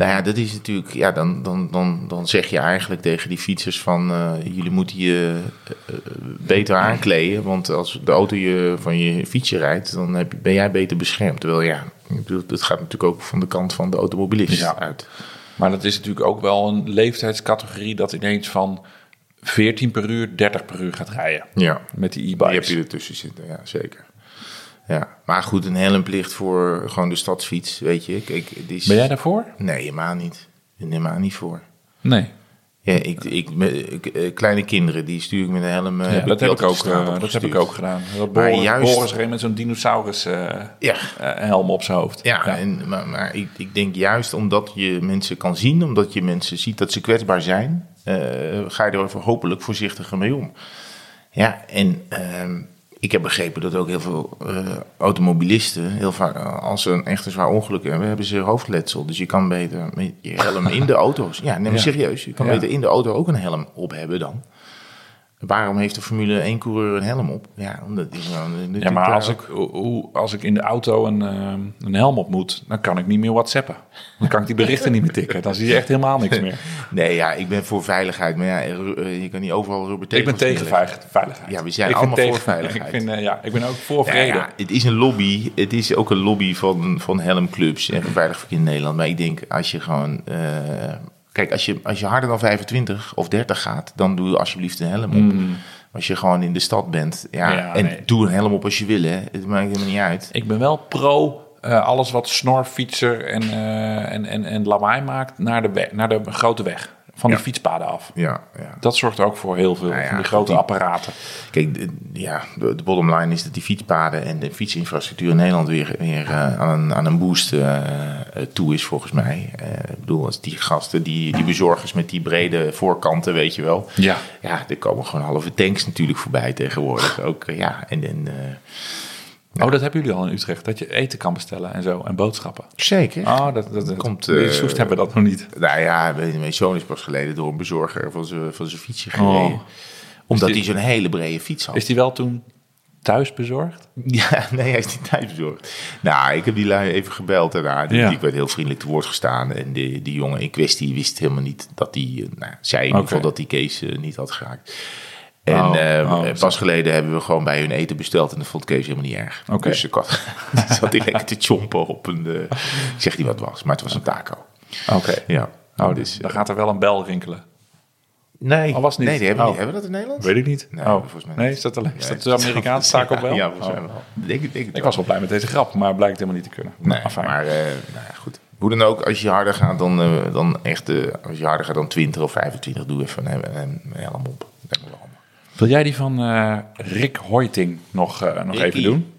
Nou ja, dat is natuurlijk, ja, dan, dan, dan, dan zeg je eigenlijk tegen die fietsers van, eh, jullie moeten je eh, eh, beter aankleden. Want als de auto je van je fietsje rijdt, dan heb, je- ben jij beter beschermd. Terwijl ja, dat gaat natuurlijk ook van de kant van de automobilist Ja. uit. Maar dat is natuurlijk ook wel een leeftijdscategorie dat ineens van 14 per uur 30 per uur gaat rijden. Ja. Met die Die heb e-bikes. je ertussen zitten, ja, zeker. Ja, maar goed, een helmplicht voor gewoon de stadsfiets, weet je. Kijk, is... Ben jij daarvoor? Nee, helemaal niet. Helemaal niet voor. Nee. Ja, ik, ik, eh, kleine kinderen, die stuur ik met een helm. eh, Ja, dat heb ik ook, dat heb ik ook gedaan. Dat Maar Boris, juist- Boris reed met zo'n dinosaurus eh, Ja, helm op zijn hoofd. ja, En, maar, maar ik, ik denk juist omdat je mensen kan zien, omdat je mensen ziet dat ze kwetsbaar zijn, ga je er hopelijk voorzichtiger mee om. Ja, en ehm, ik heb begrepen dat ook heel veel eh, automobilisten, heel vaak, eh, als ze een echt een zwaar ongeluk hebben, hebben ze hoofdletsel. Dus je kan beter met je helm in de auto's. Ja, neem maar Ja. serieus. Je kan Ja. beter in de auto ook een helm op hebben dan. Waarom heeft de Formule 1 coureur een helm op? Ja, omdat nou Ja, maar als ik, hoe- als ik in de auto een, eh, een helm op moet, dan kan ik niet meer whatsappen. Dan kan ik die berichten niet meer tikken. Dan zie je echt helemaal niks meer. Nee, ja, ik ben voor veiligheid. Maar ja, eh, je kan niet overal rubber Ik ben tegen veiligheid. Ja, we zijn Ik allemaal voor veiligheid. Ik, vind, eh, ja, ik ben ook voor Ja, vrede. ja, het is een lobby. Het is ook een lobby van, van helmclubs en veilig verkeer in Nederland. Maar ik denk, als je gewoon... eh, kijk, als je, als je harder dan 25 of 30 gaat, dan doe je alsjeblieft een helm op. Als je gewoon in de stad bent. Ja, Mm. Ja, en nee. doe een helm op als je wil, hè. Het maakt helemaal niet uit. Ik ben wel pro eh, alles wat snorfietser en, eh, en, en, en lawaai maakt naar de, weg, naar de grote weg. Van Ja. die fietspaden af. Ja, ja. Dat zorgt ook voor heel veel Nou ja, van die grote die- apparaten. Kijk, de, ja, de, de bottom line is dat die fietspaden en de fietsinfrastructuur in Nederland weer, weer eh, aan, een, aan een boost eh, eh, toe is, volgens mij. Eh, ik bedoel, als die gasten, die, die bezorgers met die brede voorkanten, weet je wel. Ja. Ja, er komen gewoon halve tanks natuurlijk voorbij tegenwoordig. Ook, ja, en, en Oh, dat hebben jullie al in Utrecht. Dat je eten kan bestellen en zo. En boodschappen. zeker. Oh, dat, dat, dat Komt, in eh, Soest hebben we dat nog niet. Nou ja, mijn zoon is pas geleden door een bezorger van zijn van zijn fietsje gereden. Oh. Omdat Is die- hij zo'n hele brede fiets had. Is die wel toen thuis bezorgd? Ja, nee, hij is niet thuis bezorgd. Nou, ik heb die lui even gebeld daarna. Die, Ja. Ik werd heel vriendelijk te woord gestaan. En die, die jongen in kwestie wist helemaal niet dat hij... eh, Nou, zei in ieder geval dat die Kees eh, niet had geraakt. En Oh, eh, oh, pas geleden hebben we gewoon bij hun eten besteld. En dat vond Kees helemaal niet erg. Dus ik had, zat hij lekker te chompen op een... eh, ik zeg niet wat het was, maar het was een taco. Oké. Ja. Oh, dus, dan gaat er wel een bel rinkelen. nee, Oh, was niet? nee die hebben, we Oh. hebben we dat in Nederland? Weet ik niet. Nee, oh, volgens mij nee, niet. is dat, alleen, is Nee, dat de Amerikaanse taco bel? Ja, volgens mij Oh. wel. Denk, ik- denk was wel blij met deze grap, maar blijkt helemaal niet te kunnen. Nee, Afijn. maar eh, nou ja, goed. Hoe dan ook, als je harder gaat dan, eh, dan echt, eh, als je harder gaat dan 20 of 25, doe even een, een, een helm op. Me wel. Wil jij die van eh, Rick Hoiting nog, eh, nog even doen?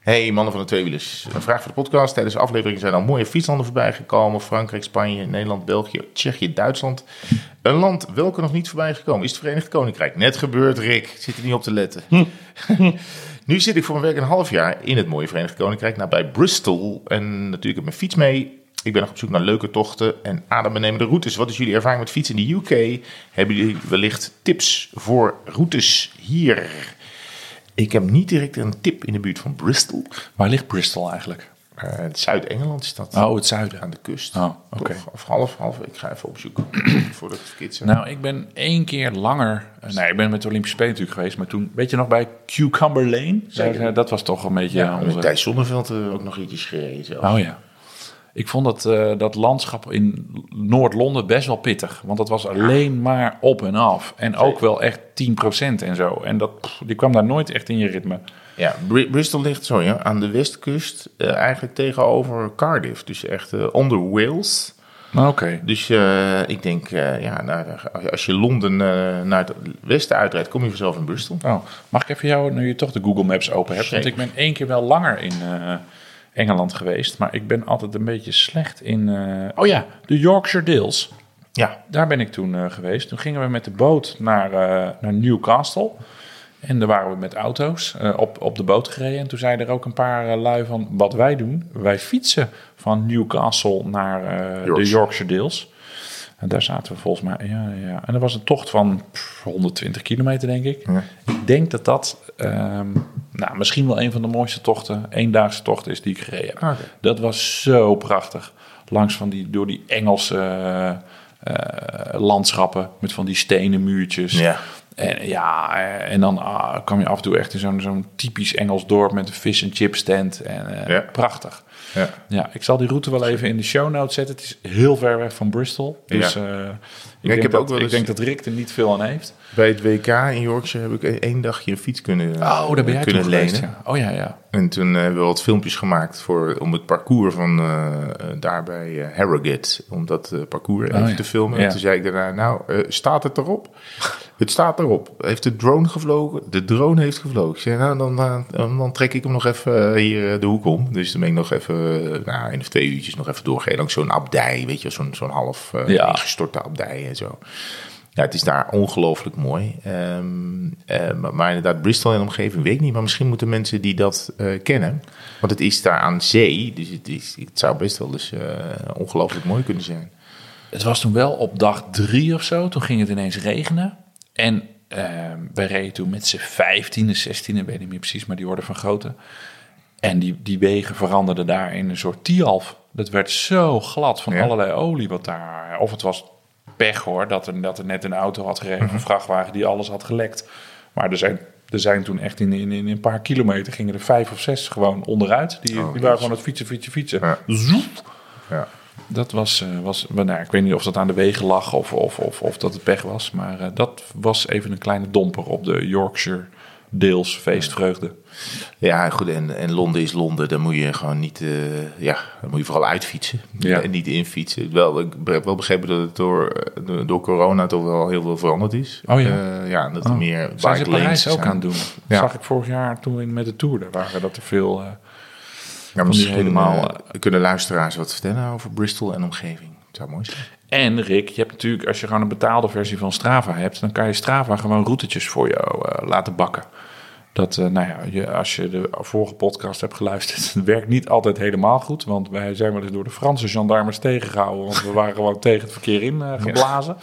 Hey mannen van de tweewielers, een vraag voor de podcast. Tijdens de aflevering zijn al mooie fietslanden voorbij gekomen. Frankrijk, Spanje, Nederland, België, Tsjechië, Duitsland. Een land welke nog niet voorbij is gekomen is het Verenigd Koninkrijk. Net gebeurd, Rick. Zit er niet op te letten. nu zit ik voor mijn werk een half jaar in het mooie Verenigd Koninkrijk, nabij Bristol. En natuurlijk heb mijn fiets mee. Ik ben nog op zoek naar leuke tochten en adembenemende routes. Wat is jullie ervaring met fietsen in de UK? Hebben jullie wellicht tips voor routes hier? Ik heb niet direct een tip in de buurt van Bristol. Waar ligt Bristol eigenlijk? Eh, Zuid-Engeland is dat. Oh, het zuiden. Aan de kust. Oh, oké. Of half, half. Ik ga even opzoeken. voordat ik het zeg. Nou, ik ben één keer langer... eh, Nee, ik ben met de Olympische Spelen natuurlijk geweest. Maar toen, weet je nog, bij Cucumber Lane? Zeker. Daar, eh, dat was toch een beetje ja, onze... Thijs Zonneveld eh, ook nog ietsjes gereden zelf. Oh ja. Ik vond dat, eh, dat landschap in Noord-Londen best wel pittig. Want dat was alleen maar op en af. En ook wel echt 10% en zo. En dat, pff, die kwam daar nooit echt in je ritme. Ja, Bri- Bristol ligt zo, ja, aan de westkust. eh, eigenlijk tegenover Cardiff. Dus echt eh, onder Wales. Maar Oké. Dus ik denk, ja, nou, als je Londen naar het westen uitrijdt, kom je vanzelf in Bristol. Oh, mag ik even jou, nu je toch de Google Maps open hebt? Want ik ben één keer wel langer in Engeland geweest. Maar ik ben altijd een beetje slecht in... eh, oh ja, de Yorkshire Dales. Ja, Daar ben ik toen eh, geweest. Toen gingen we met de boot naar, eh, naar Newcastle. En daar waren we met auto's op, op de boot gereden. En toen zeiden er ook een paar lui van... Wat wij doen, wij fietsen van Newcastle naar de Yorkshire. Dales. En daar zaten we volgens mij... Ja, ja. En dat was een tocht van pff, 120 kilometer, denk ik. Ja. Ik denk dat dat ehm, nou, misschien wel een van de mooiste tochten... eendaagse tochten is die ik gereden heb. Oké. Dat was zo prachtig. Langs van die, door die Engelse eh, eh, landschappen met van die stenen muurtjes. Ja. En, ja, en dan ah, kwam je af en toe echt in zo'n zo'n typisch Engels dorp met een fish and chip stand. En, eh, Ja. Prachtig. Ja. Ja, ik zal die route wel even in de show notes zetten. Het is heel ver weg van Bristol. Dus Ja. eh, ik, ik denk heb dat, ook wel ik denk dat Rick er niet veel aan heeft. Bij het WK in Yorkshire heb ik één dagje een fiets kunnen, Oh, daar ben jij kunnen lenen. geweest. Ja. Oh ja, ja. En toen hebben we wat filmpjes gemaakt voor, om het parcours van eh, eh, daar bij eh, Harrogate, om dat eh, parcours even Oh, ja. te filmen. Ja. En toen zei ik daarna, nou, eh, staat het erop? het staat erop. Heeft de drone gevlogen? De drone heeft gevlogen. Ik zei, nou, dan, eh, dan, dan trek ik hem nog even eh, hier eh, de hoek om. Dus dan ben ik nog even, eh, nou, één of twee uurtjes nog even doorgereden. Langs zo'n abdij, weet je, zo'n zo'n half Ja. ingestorte abdij en zo. Ja, het is daar ongelooflijk mooi. Ehm, eh, maar, inderdaad, Bristol en omgeving weet ik niet. Maar misschien moeten mensen die dat eh, kennen. Want het is daar aan zee. Dus het, is, het zou best wel eens ongelooflijk mooi kunnen zijn. Het was toen wel op dag drie of zo. Toen ging het ineens regenen. En eh, wij reden toen met z'n vijftiende, zestiende, weet ik niet meer precies, maar die orde van grootte. En die, die wegen veranderden daar in een soort Tialf. Dat werd zo glad van Ja. allerlei olie wat daar... Of het was pech hoor, dat er, dat er net een auto had gereden, Mhm. een vrachtwagen die alles had gelekt. Maar er zijn, er zijn toen echt in, in, in een paar kilometer gingen er vijf of zes gewoon onderuit. Die, Oh, die waren gewoon het fietsen, fietsen, fietsen. Ja. Zoep. Ja. Dat was, eh, was nou, ik weet niet of dat aan de wegen lag of, of, of, of dat het pech was. Maar eh, dat was even een kleine domper op de Yorkshire deels feestvreugde. Ja, goed. En, en Londen is Londen. Dan moet je gewoon niet... eh, ja, moet je vooral uitfietsen. Ja. En niet infietsen. Wel, ik heb wel begrepen dat het door, eh, door- corona toch wel heel veel veranderd is. Oh ja. Eh, ja, dat er Oh. meer Zijn ze Parijs ook aan het doen? Ja. Zag ik vorig jaar toen in, met de Tour. Daar waren dat er veel... eh, Ja, misschien helemaal, kunnen luisteraars wat vertellen over Bristol en omgeving. Het zou mooi zijn. En Rick, je hebt natuurlijk, als je gewoon een betaalde versie van Strava hebt, dan kan je Strava gewoon routetjes voor jou laten bakken. Dat, eh, nou ja, je, als je de vorige podcast hebt geluisterd, het werkt niet altijd helemaal goed. Want wij zijn wel eens door de Franse gendarmes tegengehouden, want we waren gewoon tegen het verkeer in eh, geblazen.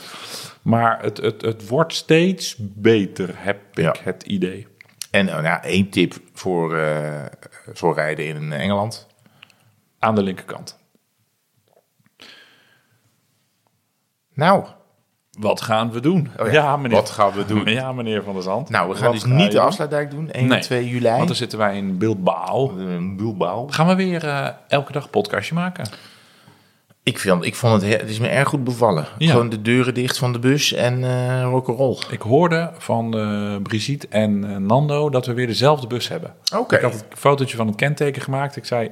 Maar het, het, het wordt steeds beter, heb ik Ja. het idee. En nou, ja, één tip voor, eh, voor rijden in Engeland. Aan de linkerkant. Nou, Wat gaan we doen? Oh ja, ja, meneer. wat gaan we doen? Ja, meneer Van der Zand. Nou, we gaan Wat dus ga niet de afsluitdijk doen. 1 Nee, en 2 juli. Want dan zitten wij in Bilbao. Een Bilbao. Gaan we weer eh, elke dag een podcastje maken? Ik, vind, ik vond het, he- het is me erg goed bevallen. Ja. Gewoon de deuren dicht van de bus en eh rock'n'roll. Ik hoorde van eh, Brigitte en eh, Nando dat we weer dezelfde bus hebben. Oké. Ik had het fotootje van het kenteken gemaakt. Ik zei,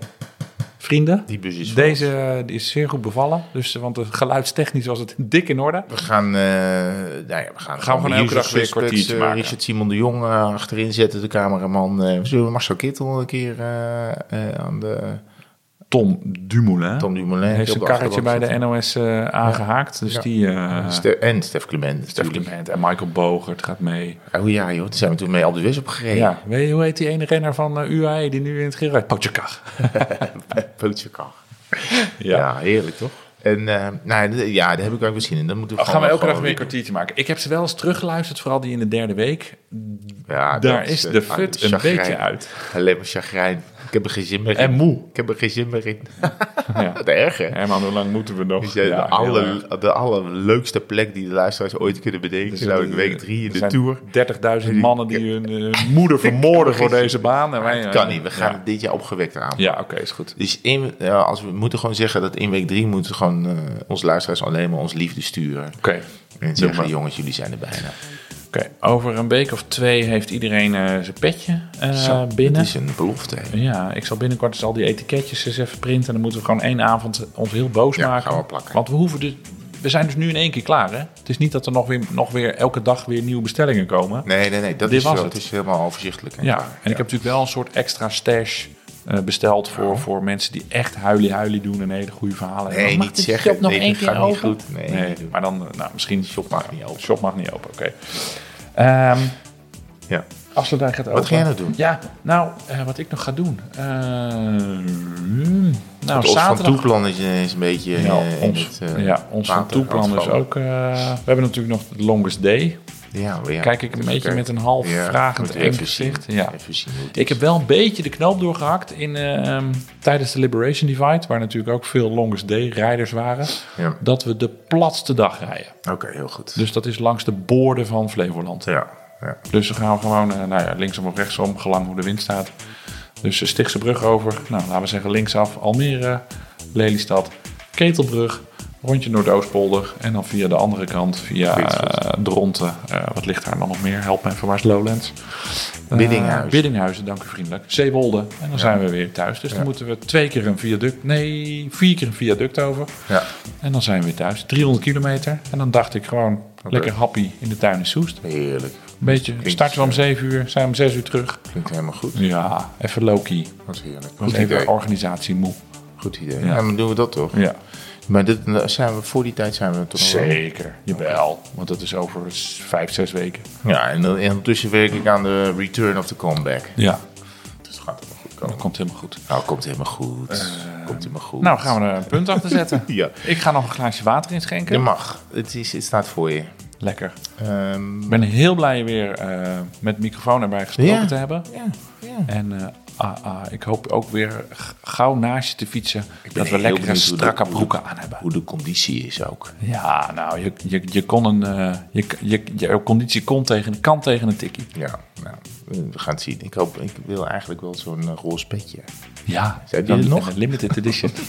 vrienden, Die bus is van deze eh, die is zeer goed bevallen. Dus, eh, want de geluidstechnisch was het dik in orde. We gaan, eh nou ja, we gaan, gewoon elke dag weer een kwartiertje eh, maken. Richard Simon de Jong achterin zetten, de cameraman. eh, we zullen Marcel Kittel een keer aan de Tom Dumoulin Tom Dumoulin. heeft zijn karretje bij de NOS eh, aangehaakt. Dus Ja. die... eh. Ste- en Stef Clement Stef. Clement en Michael Bogert gaat mee. Oh ja joh, daar zijn we toen mee op de West opgereden. Ja, weet je, hoe heet die ene renner van eh, UAE die nu in het geel rijdt? Pogacar. Pootjekar. Ja. Ja, heerlijk toch? En eh, nou, ja, daar heb ik ook wel zin in. Dan moeten we gaan we elke dag weer een kwartiertje maken. Ik heb ze wel eens teruggeluisterd, vooral die in de derde week. Ja, Daar is de fut een chagrijn. beetje uit. Alleen maar chagrijn. Ik heb er geen zin meer in. En moe. Ik heb er geen zin meer in. Ja. Wat erg hè? Herman, hoe lang moeten we nog? Dus ja, de, erg. de allerleukste plek die de luisteraars ooit kunnen bedenken. Dus, nou, eh, week drie in de Tour. 30.000 mannen die hun eh, moeder vermoorden voor deze baan. En wij, Het eh, kan niet. We gaan het dit jaar opgewekter aan. Ja, oké, is goed. Dus in, ja, als we moeten gewoon zeggen dat in week drie moeten we gewoon eh, onze luisteraars alleen maar ons liefde sturen. Oké. En zeggen, maar. jongens, jullie zijn er bijna. Oké, over een week of twee heeft iedereen eh, zijn petje eh, Zo, binnen. Het is een belofte. hè. Ja, ik zal binnenkort eens al die etiketjes eens even printen. En dan moeten we gewoon één avond ons heel boos Ja, maken. gaan we plakken. Want we hoeven dus... We zijn dus nu in één keer klaar, hè? Het is niet dat er nog weer, nog weer elke dag weer nieuwe bestellingen komen. Nee, nee, nee. Dat Dit is, was wel, het. het is helemaal overzichtelijk. hè. Ja, en ik heb natuurlijk wel een soort extra stash eh, besteld voor, voor mensen die echt huilie-huilie doen en hele goede verhalen hebben. Nee, niet zeggen. shop nog nee, één dat keer gaat niet goed. Nee, maar dan, nou, misschien... shop mag niet open. Shop mag niet open, oké. Um, Ja. Afsluitdijk gaat open. Wat ga jij nou doen? Ja, nou, eh, wat ik nog ga doen. Hmm, nou, het Os van zaterdag... Toeplan is, is een beetje Ja, eh, ons, het ja, ons van toeplan is ook... we hebben natuurlijk nog de longest day. Ja, maar ja, Kijk ik een beetje kijken. met een half Ja, vragend eng gezicht. Ja. Ik heb wel een beetje de knoop doorgehakt in, ehm, tijdens de Liberation Divide, waar natuurlijk ook veel longest day rijders waren, dat we de platste dag rijden. Oké, heel goed. Dus dat is langs de boorden van Flevoland. ja, ja. Dus dan gaan we gewoon, eh, nou ja, linksom of rechtsom, gelang hoe de wind staat. Dus Stichtse brug over, nou laten we zeggen linksaf, Almere, Lelystad, Ketelbrug, rondje Noordoostpolder. En dan via de andere kant, via uh, Dronten. Eh, wat ligt daar dan nog meer? Help waar is Lowlands? Biddinghuizen. Biddinghuizen, dank u vriendelijk. Zeewolde. En dan zijn we weer thuis. Dus dan moeten we twee keer een viaduct, nee, vier keer een viaduct over. ja. En dan zijn we weer thuis. 300 kilometer. En dan dacht ik gewoon, lekker happy in de tuin in Soest. Heerlijk. Een beetje, starten we om 7 uur, zijn we om 6 uur terug. Klinkt helemaal goed. Ja, even low-key. Dat is heerlijk. Goed even idee. organisatie moe. Goed idee. Ja. Ja. dan doen we dat toch? Ja, Maar dit, zijn we, voor die tijd zijn we toch zeker. Jawel, want dat is over vijf, zes weken. Ja, en, dan- en ondertussen werk ik aan de return of the comeback. Ja, Dus het gaat helemaal goed dat komen. komt helemaal goed. Nou, komt helemaal goed. komt helemaal goed. Nou, gaan we er een punt achter zetten. Ja. Ik ga nog een glaasje water inschenken. Je mag. Het, is, het staat voor je. Lekker. Ehm, Ik ben heel blij weer eh, met microfoon erbij gesproken te hebben. ja, ja. En eh, ah, ah, ik hoop ook weer gauw naast je te fietsen. Dat we lekkere de- strakke de- broeken aan hebben. Hoe de conditie is ook. Ja, nou, je, je, je kon een, eh, je, je, je conditie kon tegen, kan tegen een tikkie. Ja, nou, we gaan het zien. Ik, hoop, ik wil eigenlijk wel zo'n roze petje. Ja, Zijn die er dan- nog? Een limited edition.